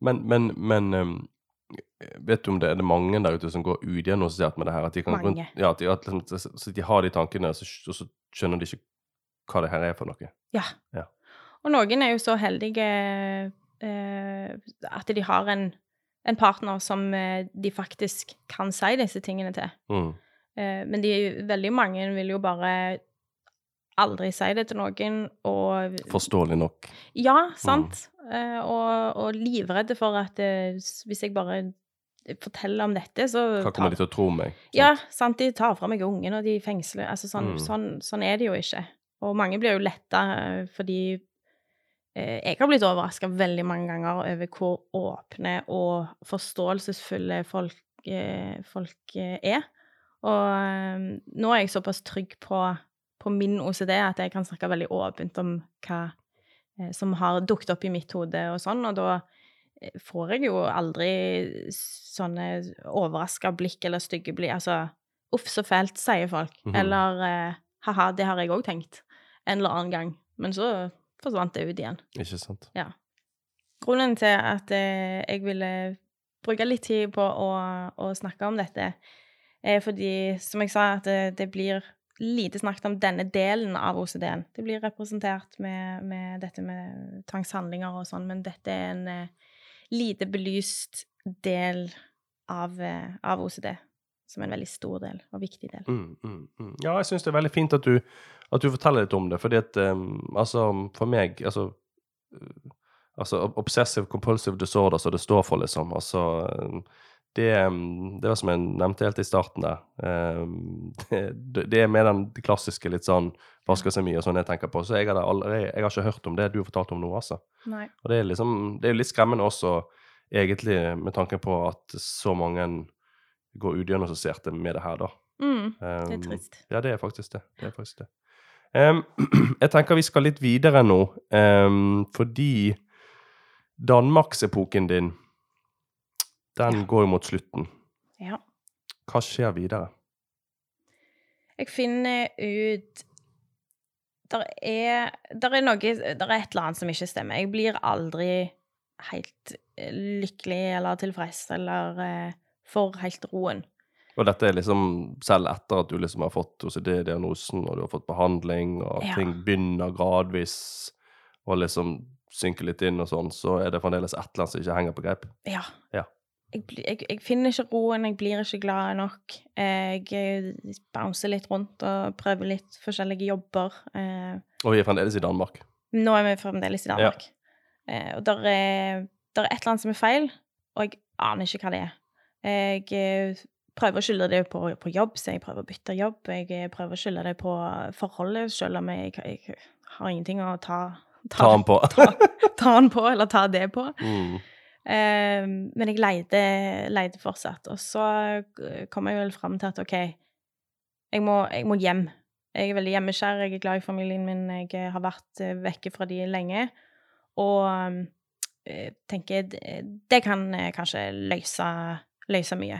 Speaker 1: Men, men, men um, vet du om det er det mange der ute som går udiagnostisert med det her? At de kan
Speaker 2: Mange.
Speaker 1: Ja, at de, at, liksom- så de har de tankene, og så, så skjønner de ikke hva det her er for noe.
Speaker 2: Ja.
Speaker 1: Ja.
Speaker 2: Og noen er jo så heldige eh, at de har en, en partner som eh, de faktisk kan si disse tingene til.
Speaker 1: Mm.
Speaker 2: Eh, men de, veldig mange vil jo bare aldri si det til noen, og
Speaker 1: Forståelig nok.
Speaker 2: Ja, sant. Eh, og, og livredde for at eh, hvis jeg bare forteller om dette, så
Speaker 1: Hva kommer de til å tro om meg?
Speaker 2: Ja, sant. De tar fra meg ungen, og de fengsler Altså, sånn,
Speaker 1: Mm.
Speaker 2: sånn, sånn er det jo ikke. Og mange blir jo letta eh, fordi eh, jeg har blitt overraska veldig mange ganger over hvor åpne og forståelsesfulle folk, eh, folk er. Og eh, nå er jeg såpass trygg på, på min OCD at jeg kan snakke veldig åpent om hva eh, som har dukket opp i mitt hode og sånn, og da eh, får jeg jo aldri sånne overraska blikk eller stygge blikk. Altså uff, så fælt, sier folk.
Speaker 1: Mhm.
Speaker 2: Eller eh, ha-ha, det har jeg òg tenkt en eller annen gang. Men så forsvant det ut igjen.
Speaker 1: Ikke sant?
Speaker 2: Grunnen til at eh, jeg ville bruke litt tid på å, å snakke om dette, er fordi, som jeg sa, at det, det blir lite snakket om denne delen av OCD-en. Det blir representert med, med dette med tvangshandlinger og sånn, men dette er en uh, lite belyst del av, uh, av OCD. Som en veldig stor del, og viktig del.
Speaker 1: Mm, mm, mm. Ja, jeg syns det er veldig fint at du, at du forteller litt om det, fordi at um, altså, for meg altså, uh, altså Obsessive compulsive disorder, som det står for, liksom. Altså um, det, um, det var som jeg nevnte helt i starten der. Um, det, det er med den klassiske litt sånn vasker seg mye og sånn jeg tenker på. Så jeg, aldri, jeg har ikke hørt om det du har fortalt om nå, altså.
Speaker 2: Nei.
Speaker 1: Og det er liksom, det er litt skremmende også, egentlig, med tanke på at så mange går udiagnostiserte med det her, da.
Speaker 2: Mm, det
Speaker 1: Um,
Speaker 2: er trist.
Speaker 1: Ja, det er faktisk det. det, er faktisk det. Um, jeg tenker vi skal litt videre nå, um, fordi Danmarksepoken din, den
Speaker 2: Ja.
Speaker 1: går jo mot slutten.
Speaker 2: Ja.
Speaker 1: Hva skjer videre?
Speaker 2: Jeg finner ut Der er, der er noe Der er et eller annet som ikke stemmer. Jeg blir aldri helt eh, lykkelig eller tilfreds eller eh, får helt roen.
Speaker 1: Og dette er liksom selv etter at du liksom har fått OCD-diagnosen, og du har fått behandling, og
Speaker 2: Ja.
Speaker 1: ting begynner gradvis å liksom synke litt inn og sånn, så er det fremdeles et eller annet som ikke henger på greip.
Speaker 2: Ja.
Speaker 1: Ja.
Speaker 2: Jeg, jeg, jeg finner ikke roen, jeg blir ikke glad nok. Jeg eh, bouncer litt rundt og prøver litt forskjellige jobber. Eh,
Speaker 1: Og vi er fremdeles i Danmark.
Speaker 2: Nå er vi fremdeles i Danmark. Ja. og der er, der er et eller annet som er feil, og jeg aner ikke hva det er. Jeg eh, prøver å skylde det på, på jobb, så jeg prøver å bytte jobb. Jeg eh, prøver å skylde det på forholdet, selv om jeg, jeg har ingenting å ta,
Speaker 1: Ta den på.
Speaker 2: ta, ta den på, eller ta det på.
Speaker 1: Mm.
Speaker 2: Eh, men jeg leide, leide fortsatt. Og så eh, kom jeg vel fram til at OK, jeg må, jeg må hjem. Jeg er veldig hjemmeskjær, jeg er glad i familien min, jeg eh, har vært eh, vekke fra de lenge. Og jeg tenker det, kan kanskje løse, løse mye.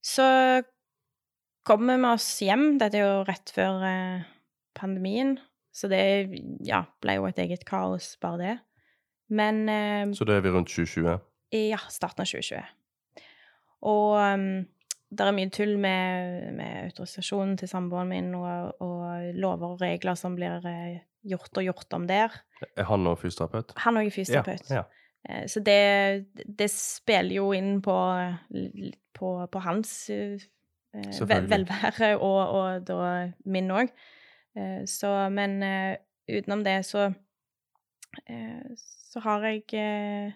Speaker 2: Så kommer vi oss hjem. Dette er jo rett før pandemien, så det ja, ble jo et eget kaos, bare det. Men um,
Speaker 1: Så da er vi rundt 2020.
Speaker 2: ja, starten av 2020. Og um, det er mye tull med, med autorisasjonen til samboeren min, og, og lover og regler som blir eh, gjort og gjort om der.
Speaker 1: Er han òg fysioterapeut?
Speaker 2: Han er fysioterapeut.
Speaker 1: Ja,
Speaker 2: Eh, Så det, det spiller jo inn på, på, på hans eh, vel- velvære, og, og da min òg. Så Men eh, utenom det, så eh, Så har jeg eh,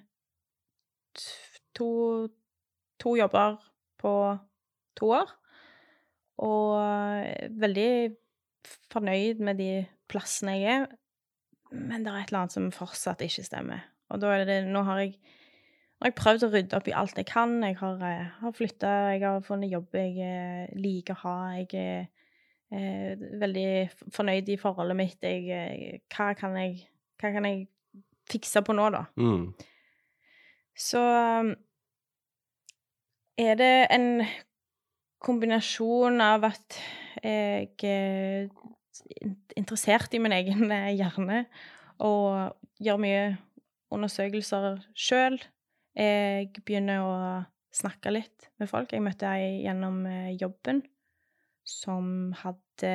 Speaker 2: to, to jobber på to år. Og er veldig fornøyd med de plassene jeg er. Men det er et eller annet som fortsatt ikke stemmer. Og da er det Nå har jeg, nå har jeg prøvd å rydde opp i alt jeg kan. Jeg har, eh, har flytta, jeg har funnet jobb jeg eh, liker å ha. Jeg er eh, veldig fornøyd i forholdet mitt. Jeg, eh, hva, kan jeg, hva kan jeg fikse på nå, da?
Speaker 1: Mm.
Speaker 2: Så um, er det en kombinasjon av at jeg er interessert i min egen eh, hjerne og gjør mye undersøkelser sjøl. Jeg begynner å snakke litt med folk. Jeg møtte ei gjennom eh, jobben som hadde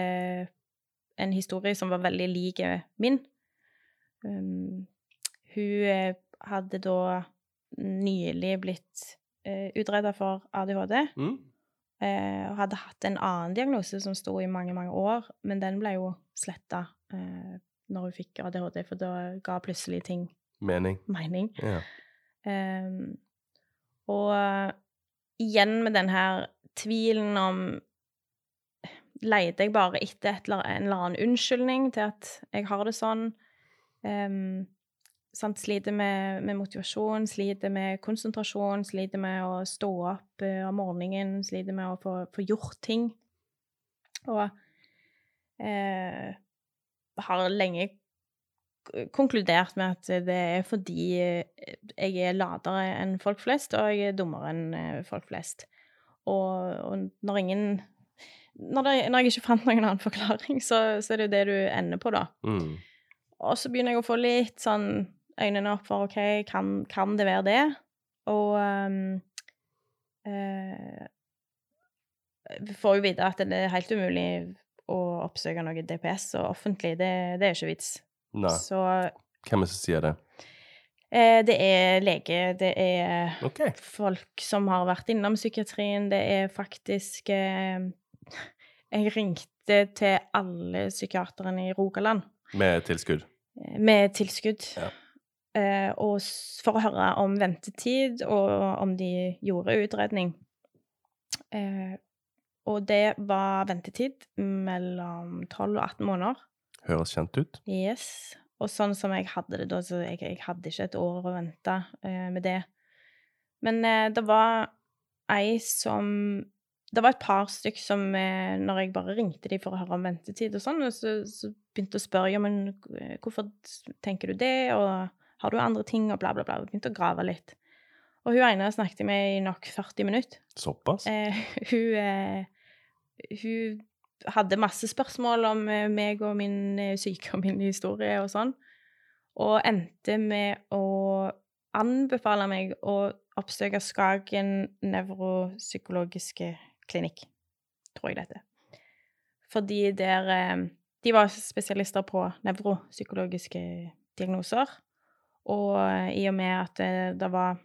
Speaker 2: en historie som var veldig lik min. Um, hun eh, hadde da nylig blitt uh, utreda for ADHD.
Speaker 1: Mm.
Speaker 2: Uh, og hadde hatt en annen diagnose som sto i mange, mange år, men den ble jo sletta uh, når hun fikk ADHD, for da ga plutselig ting
Speaker 1: Mening.
Speaker 2: mening.
Speaker 1: Ja.
Speaker 2: Um, og eh, igjen med den her tvilen om Leter jeg bare etter et, eller- en eller annen unnskyldning til at jeg har det sånn? Ehm, sant? Sliter med, med motivasjon, sliter med konsentrasjon, sliter med å stå opp uh, om morgenen, sliter med å få, få gjort ting. Og uh, har lenge konkludert med at det er fordi eh, jeg er ladere enn folk flest, og jeg er dummere enn folk flest. Og, og når ingen når, det, når jeg ikke fant noen annen forklaring, så, så er det jo det du ender på, da.
Speaker 1: Mm.
Speaker 2: Og så begynner jeg å få litt sånn øynene opp for OK, kan, kan det være det? Og um, eh, Vi får jo vite at det er helt umulig å oppsøke noe DPS og offentlig. Det, det er ikke vits.
Speaker 1: Nei.
Speaker 2: Så
Speaker 1: Hvem er det som sier det?
Speaker 2: eh, det er lege, det er
Speaker 1: okay.
Speaker 2: folk som har vært innom psykiatrien. Det er faktisk eh, Jeg ringte til alle psykiaterne i Rogaland
Speaker 1: Med tilskudd.
Speaker 2: med tilskudd.
Speaker 1: Ja.
Speaker 2: Eh, og for å høre om ventetid, og om de gjorde utredning. Eh, og det var ventetid mellom 12 og 18 måneder.
Speaker 1: Høres kjent ut.
Speaker 2: Yes. Og sånn som jeg hadde det da, så jeg, jeg hadde ikke et år å vente eh, med det. Men eh, det var ei som Det var et par stykk som eh, Når jeg bare ringte dem for å høre om ventetid og sånn, så, så begynte å spørre ja, men hvorfor tenker du det, og har du andre ting, og bla, bla, bla. Begynte å grave litt. Og hun ene snakket med i nok 40 minutter.
Speaker 1: Såpass?
Speaker 2: Eh, hun, eh, hun hadde masse spørsmål om eh, meg og min eh, syke og min historie og sånn, og endte med å anbefale meg å oppsøke Skagen nevropsykologiske klinikk, tror jeg det heter. Fordi der eh, De var spesialister på nevropsykologiske diagnoser, og eh, i og med at eh, det var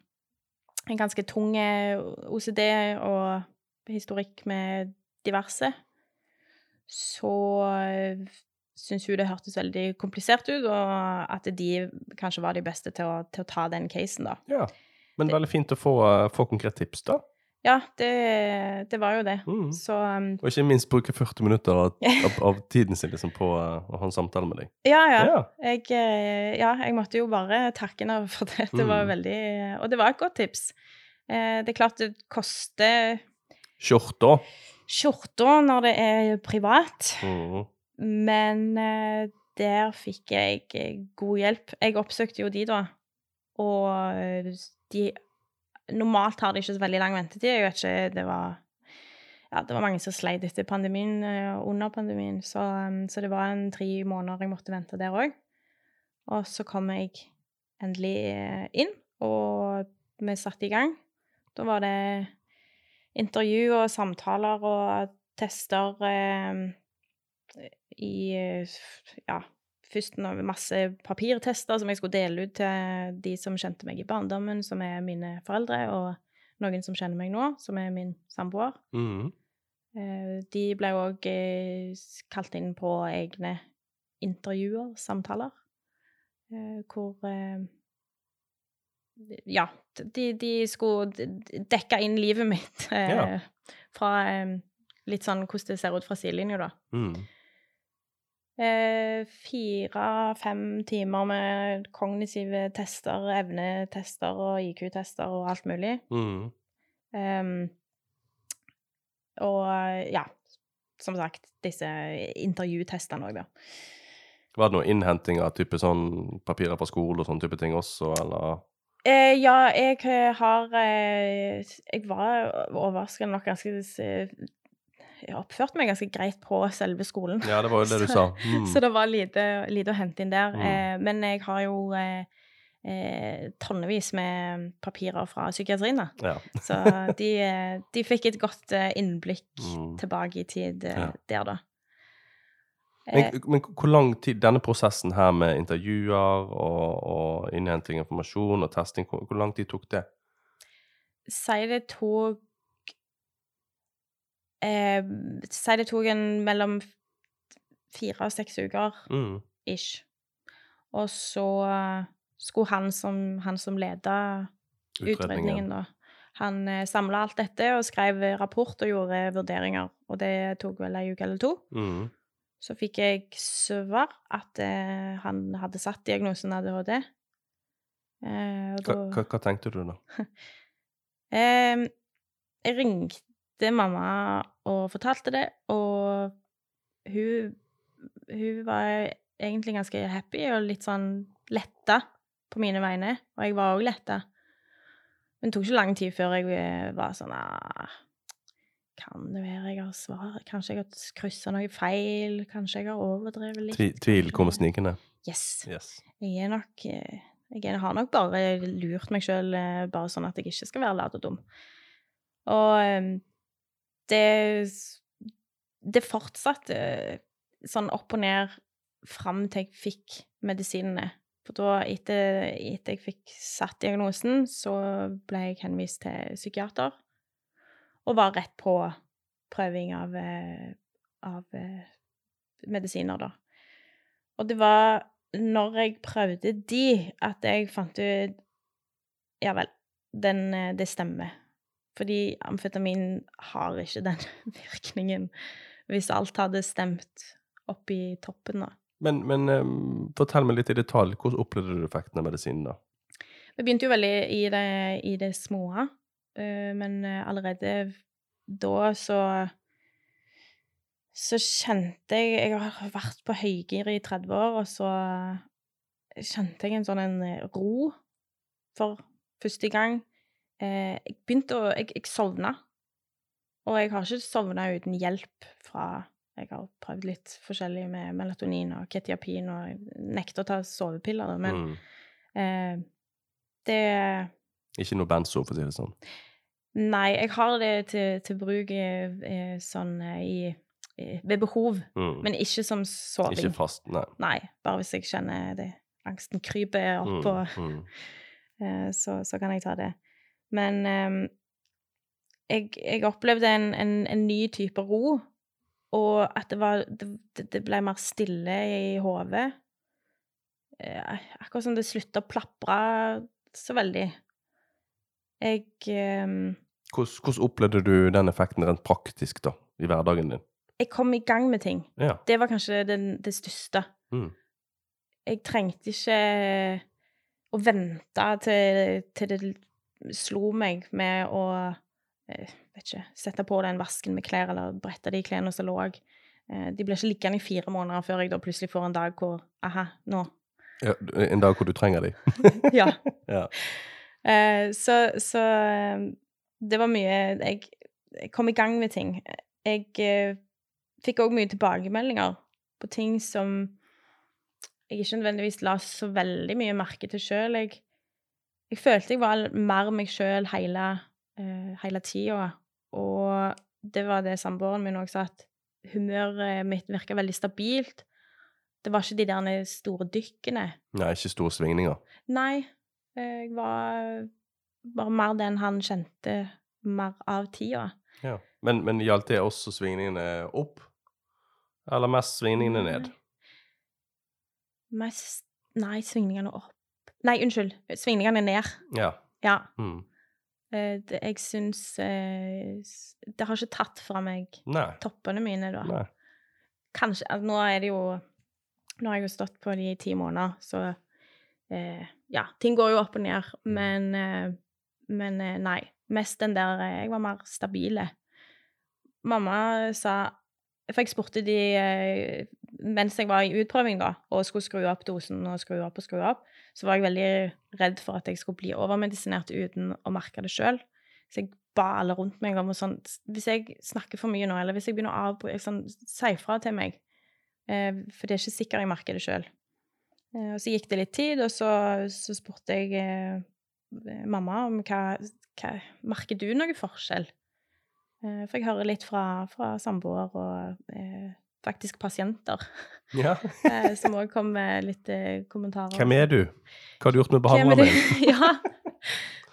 Speaker 2: en ganske tung OCD og historikk med diverse, så syntes hun det hørtes veldig komplisert ut, og at de kanskje var de beste til å, til å ta den casen, da.
Speaker 1: Ja. Men veldig fint å få, få konkret tips, da.
Speaker 2: Ja, det, det var jo det.
Speaker 1: Mm.
Speaker 2: Så um,
Speaker 1: Og ikke minst bruke 40 minutter av, av, av tiden sin liksom, på uh, å ha en samtale med deg.
Speaker 2: ja, ja.
Speaker 1: Ja.
Speaker 2: Jeg, eh, ja, jeg måtte jo bare takke henne for det. Det var
Speaker 1: Mm.
Speaker 2: veldig Og det var et godt tips. Eh, Det er klart det koster
Speaker 1: Skjorta.
Speaker 2: skjorta når det er privat.
Speaker 1: Mm.
Speaker 2: Men eh, der fikk jeg eh, god hjelp. Jeg oppsøkte jo de, da. Og de Normalt har de ikke så veldig lang ventetid. Jeg vet ikke, det var ja, det var mange som sleit etter pandemien eh, og under pandemien, så, um, så det var en tre måneder jeg måtte vente der òg. Og så kom jeg endelig eh, inn, og vi satte i gang. Da var det intervju og samtaler og tester eh, i eh, Ja, først noe, masse papirtester som jeg skulle dele ut til de som kjente meg i barndommen, som er mine foreldre, og noen som kjenner meg nå, som er min samboer.
Speaker 1: Mhm.
Speaker 2: Eh, De ble òg kalt inn på egne intervjuer, samtaler, eh, hvor eh, Ja, de, de skulle dekke inn livet mitt eh,
Speaker 1: Ja.
Speaker 2: fra eh, litt sånn hvordan det ser ut fra sidelinja, da.
Speaker 1: Mhm.
Speaker 2: Eh, Fire-fem timer med kognitive tester, evnetester og IQ-tester og alt mulig.
Speaker 1: Mm.
Speaker 2: Um, og ja, som sagt, disse intervjutestene òg, da.
Speaker 1: Var det noe innhenting av type sånn papirer fra skole og sånne type ting også, eller?
Speaker 2: Eh, ja, jeg har eh, Jeg var overraskende nok ganske Jeg oppførte meg ganske greit på selve skolen.
Speaker 1: Ja, det var jo det du sa. Mm.
Speaker 2: Så det var lite, lite å hente inn der.
Speaker 1: Mm.
Speaker 2: Eh, men jeg har jo eh, eh, tonnevis med papirer fra psykiatrien, da.
Speaker 1: Ja.
Speaker 2: Så de, eh, de fikk et godt eh, innblikk
Speaker 1: Mm.
Speaker 2: tilbake i tid eh,
Speaker 1: Ja.
Speaker 2: der, da.
Speaker 1: Men, men hvor lang tid denne prosessen her med intervjuer og, og innhenting av informasjon og testing, hvor, hvor lang tid tok det?
Speaker 2: Si det tok eh, Si det tok en mellom fire og seks uker
Speaker 1: Mm.
Speaker 2: ish. Og så eh, skulle han som, han som leda utredningen, da Han eh, samla alt dette og skrev rapport og gjorde vurderinger. Og det tok vel ei uke eller to.
Speaker 1: Mm.
Speaker 2: Så fikk jeg svar at eh, han hadde satt diagnosen ADHD. Eh, og
Speaker 1: Hva, hva, hva tenkte du da?
Speaker 2: Eh, jeg ringte mamma og fortalte det, og hun, hun var egentlig ganske happy og litt sånn letta på mine vegne, og jeg var òg letta. Men det tok ikke lang tid før jeg eh, var sånn ah, Kan det være jeg har svar? Kanskje jeg har kryssa noe feil? Kanskje jeg har overdrevet litt?
Speaker 1: Tvi, tvil kommer snikende.
Speaker 2: Yes.
Speaker 1: Yes.
Speaker 2: Jeg er nok eh, Jeg har nok bare lurt meg sjøl bare sånn at jeg ikke skal være lat og dum. Og eh, det Det fortsatte sånn opp og ned fram til jeg fikk medisinene. For da, etter, etter jeg fikk satt diagnosen, så ble jeg henvist til psykiater. Og var rett på prøving av, eh, av eh, medisiner, da. Og det var når jeg prøvde de, at jeg fant ut Ja vel, den, eh, det stemmer. Fordi amfetamin har ikke den virkningen hvis alt hadde stemt opp i toppen, da.
Speaker 1: Men, men um, fortell meg litt i detalj. Hvordan opplevde du effekten av medisinen da?
Speaker 2: Vi begynte jo veldig i det, i det små, uh, men eh, allerede da så så kjente jeg Jeg har vært på høygir i 30 år, og så kjente jeg en sånn en ro for første gang. Eh, jeg begynte å Jeg, jeg sovna. Og jeg har ikke sovna uten hjelp fra Jeg har prøvd litt forskjellig med melatonin og ketiapin, og jeg nekter å ta sovepiller, men
Speaker 1: Mm.
Speaker 2: eh, det
Speaker 1: Ikke noe benzo, for å si det sånn.
Speaker 2: Nei, jeg har det til, til bruk eh, eh, sånn eh, i, i Ved behov,
Speaker 1: Mm.
Speaker 2: men ikke som soving.
Speaker 1: Ikke fast, nei.
Speaker 2: Nei, bare hvis jeg kjenner det angsten kryper opp,
Speaker 1: Mm.
Speaker 2: og
Speaker 1: Mm.
Speaker 2: eh, så, så kan jeg ta det. Men eh, jeg, jeg opplevde en, en, en ny type ro, og at det var Det, det- ble mer stille i hodet. Eh, akkurat som det slutta å plapre så veldig. Jeg eh,
Speaker 1: Hvordan, hvordan opplevde du den effekten rent praktisk, da, i hverdagen din?
Speaker 2: jeg kom i gang med ting.
Speaker 1: Ja.
Speaker 2: Det var kanskje den, det største.
Speaker 1: Mm.
Speaker 2: Jeg trengte ikke å vente til, til det slo meg med å eh, vet ikke, sette på den vasken med klær eller brette de klærne som lå. Eh, De ble ikke liggende i fire måneder før jeg da plutselig får en dag hvor Aha, nå.
Speaker 1: ja. En dag hvor du trenger de.
Speaker 2: Ja.
Speaker 1: Ja.
Speaker 2: Eh, Så, så det var mye jeg, jeg kom i gang med ting. Jeg eh, fikk òg mye tilbakemeldinger på ting som jeg ikke nødvendigvis la så veldig mye merke til sjøl. Jeg, jeg følte jeg var mer meg sjøl hele, uh, hele tida. Og det var det samboeren min òg sa, at humøret mitt virka veldig stabilt. Det var ikke de der store dykkene.
Speaker 1: Nei, ikke store svingninger.
Speaker 2: Nei, jeg var bare mer den han kjente mer av tida.
Speaker 1: Ja. Men, men gjaldt det også svingningene opp? Eller mest svingningene ned?
Speaker 2: Mest Nei, svingningene opp. Nei, unnskyld. Svingningene ned.
Speaker 1: Ja.
Speaker 2: Ja.
Speaker 1: Mm.
Speaker 2: Eh, det, jeg syns eh, Det har ikke tatt fra meg
Speaker 1: Nei.
Speaker 2: toppene mine, da.
Speaker 1: Nei.
Speaker 2: Kanskje altså, Nå er det jo Nå har jeg jo stått på de i ti måneder, så eh, Ja, ting går jo opp og ned, men eh, Men eh, nei. Mest den der Jeg var mer stabile. Mamma sa For jeg spurte de mens jeg var i utprøving, da, og skulle skru opp dosen og skru opp og skru opp, så var jeg veldig redd for at jeg skulle bli overmedisinert uten å merke det sjøl. Så jeg ba alle rundt meg om sånn Hvis jeg snakker for mye nå, eller hvis jeg begynner å avbryte sånn, Si fra til meg. Eh, for det er ikke sikkert jeg merker det sjøl. Eh, og så gikk det litt tid, og så, så spurte jeg eh, mamma om hva, hva Merker du noe forskjell? Eh, for jeg hører litt fra, fra samboer og eh, faktisk pasienter,
Speaker 1: Ja.
Speaker 2: eh, som òg kom med litt eh, kommentarer.
Speaker 1: Hvem er du? Hva har du gjort med
Speaker 2: er det? ja.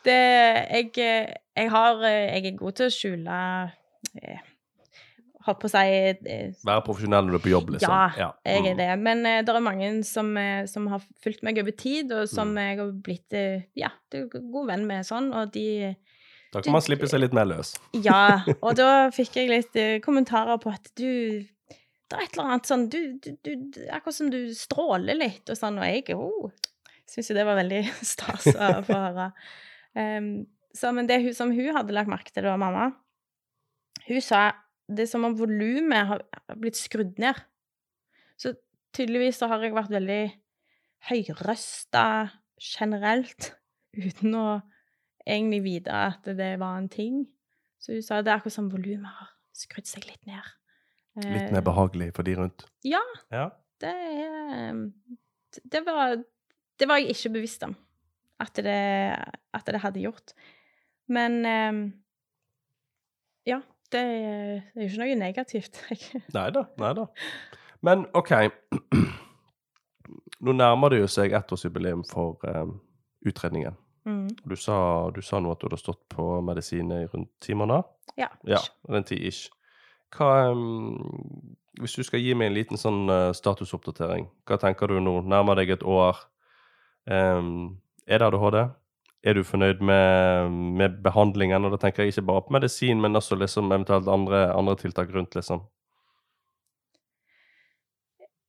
Speaker 2: Det jeg, eh, jeg har Jeg er god til å skjule Holdt på å si
Speaker 1: Være profesjonell når du er på jobb, liksom?
Speaker 2: Ja, jeg er
Speaker 1: Mm.
Speaker 2: det. Men uh, det er mange som, som har fulgt meg over tid, og som
Speaker 1: Mm.
Speaker 2: jeg har blitt uh, ja, god venn med sånn, og de
Speaker 1: Da kan man slippe seg litt mer løs.
Speaker 2: Ja, og da fikk jeg litt uh, kommentarer på at du Det er et eller annet sånn du, du, du, Akkurat som du stråler litt, og sånn, og jeg oh, syns jo det var veldig stas å få høre. Um, så, men det som hun hadde lagt merke til, var mamma Hun sa det er som om volumet har blitt skrudd ned. Så tydeligvis så har jeg vært veldig høyrøsta generelt, uten å egentlig vite at det var en ting. Så hun sa det er akkurat som volumet har skrudd seg litt ned.
Speaker 1: Litt
Speaker 2: Eh,
Speaker 1: mer behagelig for de rundt.
Speaker 2: Ja,
Speaker 1: Ja.
Speaker 2: det Det var, det var jeg ikke bevisst om at det, at det hadde gjort. Men eh, ja, det er jo ikke noe negativt.
Speaker 1: Nei da, nei da. Men OK. Nå nærmer det jo seg ettårsjubileum for um, utredningen.
Speaker 2: mm.
Speaker 1: Du sa, du sa nå at du hadde stått på medisin i rundt ti måneder?
Speaker 2: Ja.
Speaker 1: Ja, rundt ti ish. Hva um, Hvis du skal gi meg en liten sånn uh, statusoppdatering, hva tenker du nå? Nærmer deg et år. Um, er det ADHD? Er du fornøyd med, med behandlingen? Og da tenker jeg ikke bare på medisin, men også liksom eventuelt andre, andre tiltak rundt, liksom.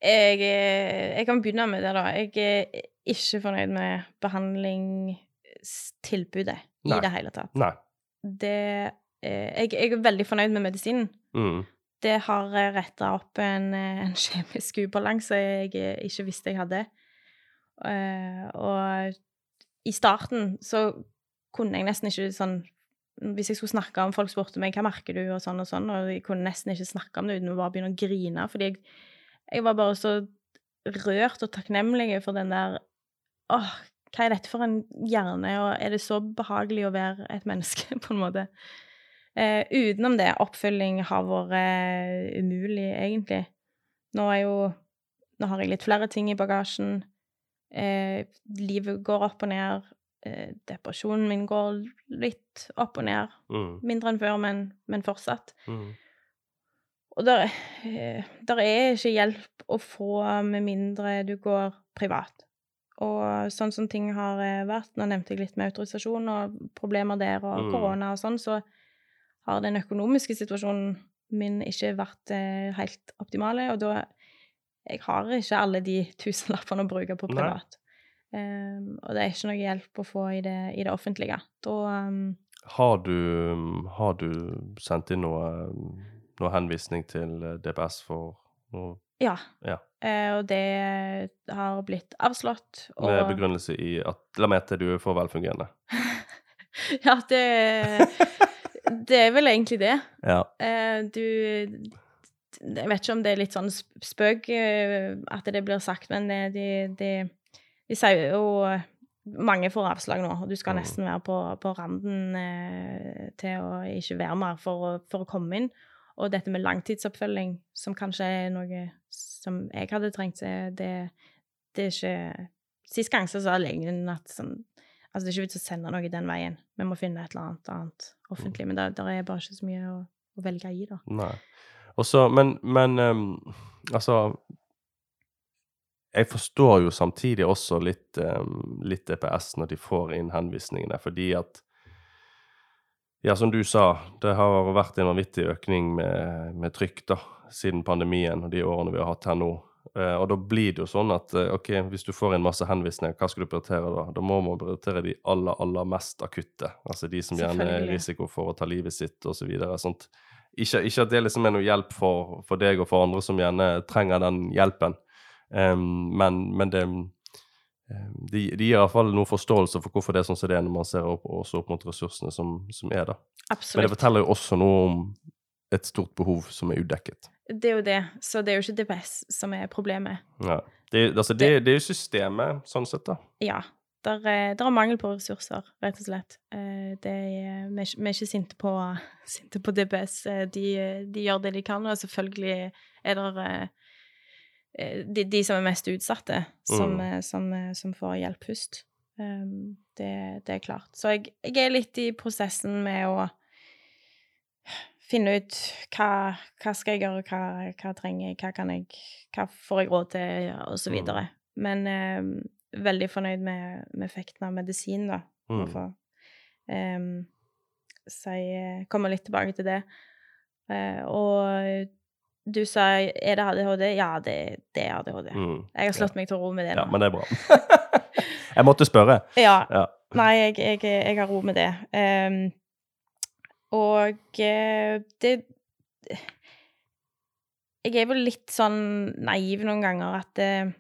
Speaker 2: Jeg, eh, jeg kan begynne med det, da. Jeg er ikke fornøyd med behandlingstilbudet i det hele tatt.
Speaker 1: Nei.
Speaker 2: Det eh, jeg, jeg er veldig fornøyd med medisinen.
Speaker 1: Mm.
Speaker 2: Det har retta opp en, eh, en kjemisk ubalanse jeg eh, ikke visste jeg hadde. Eh, og i starten så kunne jeg nesten ikke sånn Hvis jeg skulle snakke om folk spurte meg hva merker du, og sånn og sånn, og jeg kunne nesten ikke snakke om det uten å bare begynne å grine, fordi jeg, jeg var bare så rørt og takknemlig for den der Åh, hva er dette for en hjerne, og er det så behagelig å være et menneske, på en måte? Eh, utenom det, oppfølging har vært eh, umulig, egentlig. Nå er jo Nå har jeg litt flere ting i bagasjen. Eh, livet går opp og ned. Eh, depresjonen min går litt opp og ned.
Speaker 1: Mm.
Speaker 2: Mindre enn før, men, men fortsatt.
Speaker 1: Mm.
Speaker 2: Og der, eh, der er ikke hjelp å få med mindre du går privat. Og sånn som ting har eh, vært, nå nevnte jeg litt med autorisasjon og problemer der og
Speaker 1: Mm.
Speaker 2: korona og sånn, så har den økonomiske situasjonen min ikke vært eh, helt optimale, og da Jeg har ikke alle de tusenlappene å bruke på privat. Um, og det er ikke noe hjelp å få i det, i det offentlige. Da um,
Speaker 1: Har du, har du sendt inn noe, noe henvisning til DPS for noe
Speaker 2: Ja.
Speaker 1: Ja.
Speaker 2: Eh, og det har blitt avslått. Og
Speaker 1: med begrunnelse i at La meg Lamette, du er for velfungerende?
Speaker 2: Ja, det Det er vel egentlig det.
Speaker 1: Ja.
Speaker 2: Eh, du Jeg vet ikke om det er litt sånn spøk eh, at det blir sagt, men eh, de, de, de sier jo mange får avslag nå, og du skal
Speaker 1: Mm.
Speaker 2: nesten være på, på randen til å ikke være mer for å, for å komme inn. Og dette med langtidsoppfølging, som kanskje er noe som jeg hadde trengt, det, det er ikke Sist gang så sa legen at sånn Altså, det er ikke vits å sende noe den veien. Vi må finne et eller annet annet offentlig. Men det, er bare ikke så mye å, å velge i, da.
Speaker 1: Nei. Også, men, men um, altså Jeg forstår jo samtidig også litt, um, litt DPS når de får inn henvisningene, fordi at Ja, som du sa, det har vært en vanvittig økning med, med trykk da, siden pandemien og de årene vi har hatt her nå. Eh, og da blir det jo sånn at eh, ok, hvis du får inn masse henvisninger, hva skal du prioritere da? Da må man prioritere de aller, aller mest akutte. Altså de som gjerne er risiko for å ta livet sitt osv. Så Ikke, ikke at det liksom er noe hjelp for, for deg og for andre som gjerne trenger den hjelpen, um, men, men det de, de gir iallfall noe forståelse for hvorfor det er sånn som det er når man ser opp, også opp mot ressursene som, som er der. Men det forteller jo også noe om et stort behov som er udekket.
Speaker 2: Det er jo det. Så det er jo ikke DPS som er problemet.
Speaker 1: Ja. Det, altså, det, det er jo systemet, sånn sett, da.
Speaker 2: Ja. Der er, der er mangel på ressurser, rett og slett. Eh, Det er, vi, er ikke, vi er ikke sinte på, sinte på DPS. Eh, De, de gjør det de kan, og selvfølgelig er det de, de som er mest utsatte, som,
Speaker 1: Mm.
Speaker 2: eh, som, eh, som får hjelp først. Um, Det, det er klart. Så jeg, jeg er litt i prosessen med å finne ut hva, hva skal jeg gjøre, hva, hva trenger jeg, hva kan jeg, hva får jeg råd til, og så
Speaker 1: Mm.
Speaker 2: videre. Men eh, veldig fornøyd med, med effekten av medisin, da.
Speaker 1: Mm.
Speaker 2: For, få så jeg kommer komme litt tilbake til det. Eh, og du sa er det ADHD? Ja, det, det er ADHD.
Speaker 1: Mm.
Speaker 2: Jeg har slått meg til ro med det nå.
Speaker 1: Ja, men det er bra. jeg måtte spørre.
Speaker 2: Ja,
Speaker 1: Ja.
Speaker 2: Nei, jeg, jeg, jeg har ro med det. Ehm, og eh, det Jeg er vel litt sånn naiv noen ganger at eh,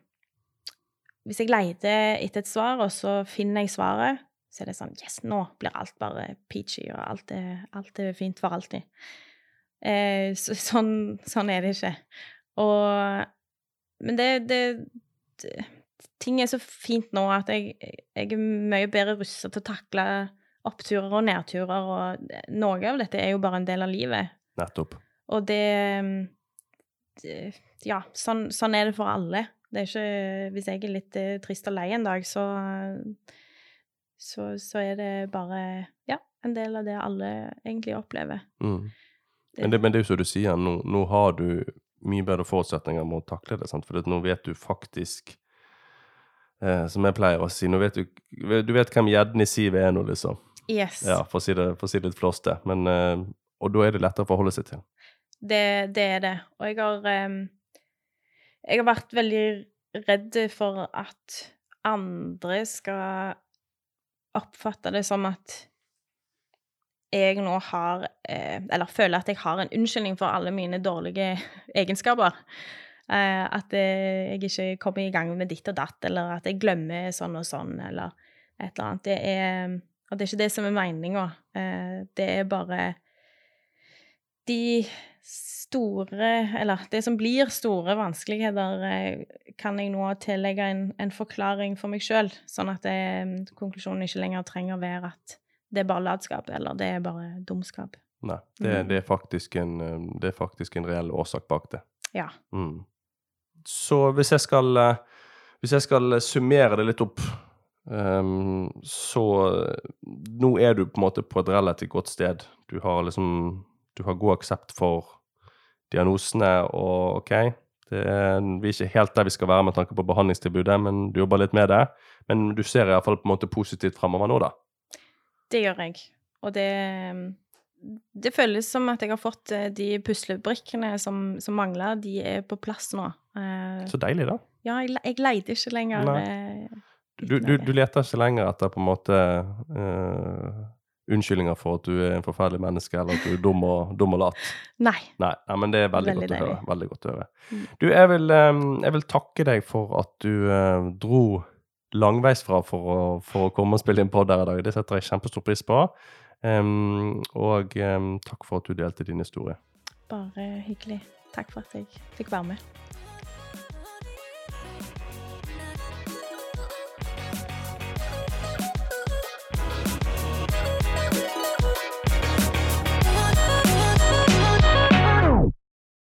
Speaker 2: hvis jeg leter etter et svar, og så finner jeg svaret, så er det sånn Yes, nå blir alt bare peachy, og alt er, alt er fint for alltid. Eh, så, sånn, sånn er det ikke. Og Men det, det, det ting er så fint nå at jeg, jeg er mye bedre rustet til å takle oppturer og nedturer, og noe av dette er jo bare en del av livet.
Speaker 1: Nettopp.
Speaker 2: Og det, det Ja, sånn, sånn er det for alle. Det er ikke Hvis jeg er litt eh, trist og lei en dag, så, så Så er det bare Ja, en del av det alle egentlig opplever.
Speaker 1: Mm. Men, det, men det er jo som du sier, nå, nå har du mye bedre forutsetninger med å takle det. Sant? For nå vet du faktisk eh, Som jeg pleier å si, nå vet du Du vet hvem gjedden i sivet er nå, liksom.
Speaker 2: Yes.
Speaker 1: Ja, for å si det, å si det litt flåste. Men eh, Og da er det lettere å forholde seg til.
Speaker 2: Det, det er det. Og jeg har um, Jeg har vært veldig redd for at andre skal oppfatte det som at jeg nå har eh, Eller føler at jeg har en unnskyldning for alle mine dårlige egenskaper. Eh, at jeg ikke kommer i gang med ditt og datt, eller at jeg glemmer sånn og sånn, eller et eller annet. Det er, og det er ikke det som er meninga. Eh, det er bare de store Eller det som blir store vanskeligheter, eh, kan jeg nå tillegge en, en forklaring for meg sjøl, sånn at det, konklusjonen ikke lenger trenger å være at det er bare latskap, eller det er bare dumskap.
Speaker 1: Nei, det,
Speaker 2: Mm.
Speaker 1: det, er faktisk en, eh, det er faktisk en reell årsak bak det.
Speaker 2: Ja.
Speaker 1: Mm. Så hvis jeg skal eh, Hvis jeg skal summere det litt opp, ehm, så Nå er du på en måte på et relativt godt sted. Du har liksom Du har god aksept for diagnosene, og OK det er, Vi er ikke helt der vi skal være med tanke på behandlingstilbudet, men du jobber litt med det. Men du ser iallfall på en måte positivt fremover nå, da.
Speaker 2: Det gjør jeg. Og det Det føles som at jeg har fått eh, de puslebrikkene som, som mangler, de er på plass nå. Eh,
Speaker 1: Så deilig, da.
Speaker 2: ja, jeg, jeg leide ikke lenger
Speaker 1: Nei. Du, du, du leter ikke lenger etter på en måte uh, unnskyldninger for at du er en forferdelig menneske, eller at du er dum og, dum og lat.
Speaker 2: Nei.
Speaker 1: Nei, nei, men det er veldig,
Speaker 2: Veldig
Speaker 1: godt å høre. Veldig godt å høre.
Speaker 2: Mm.
Speaker 1: Du, jeg vil, um, jeg vil takke deg for at du uh, dro langveisfra for å, for å komme og spille inn pod her i dag. Det setter jeg kjempestor pris på. Um, og um, takk for at du delte din historie.
Speaker 2: Bare hyggelig. Takk for at jeg fikk være med.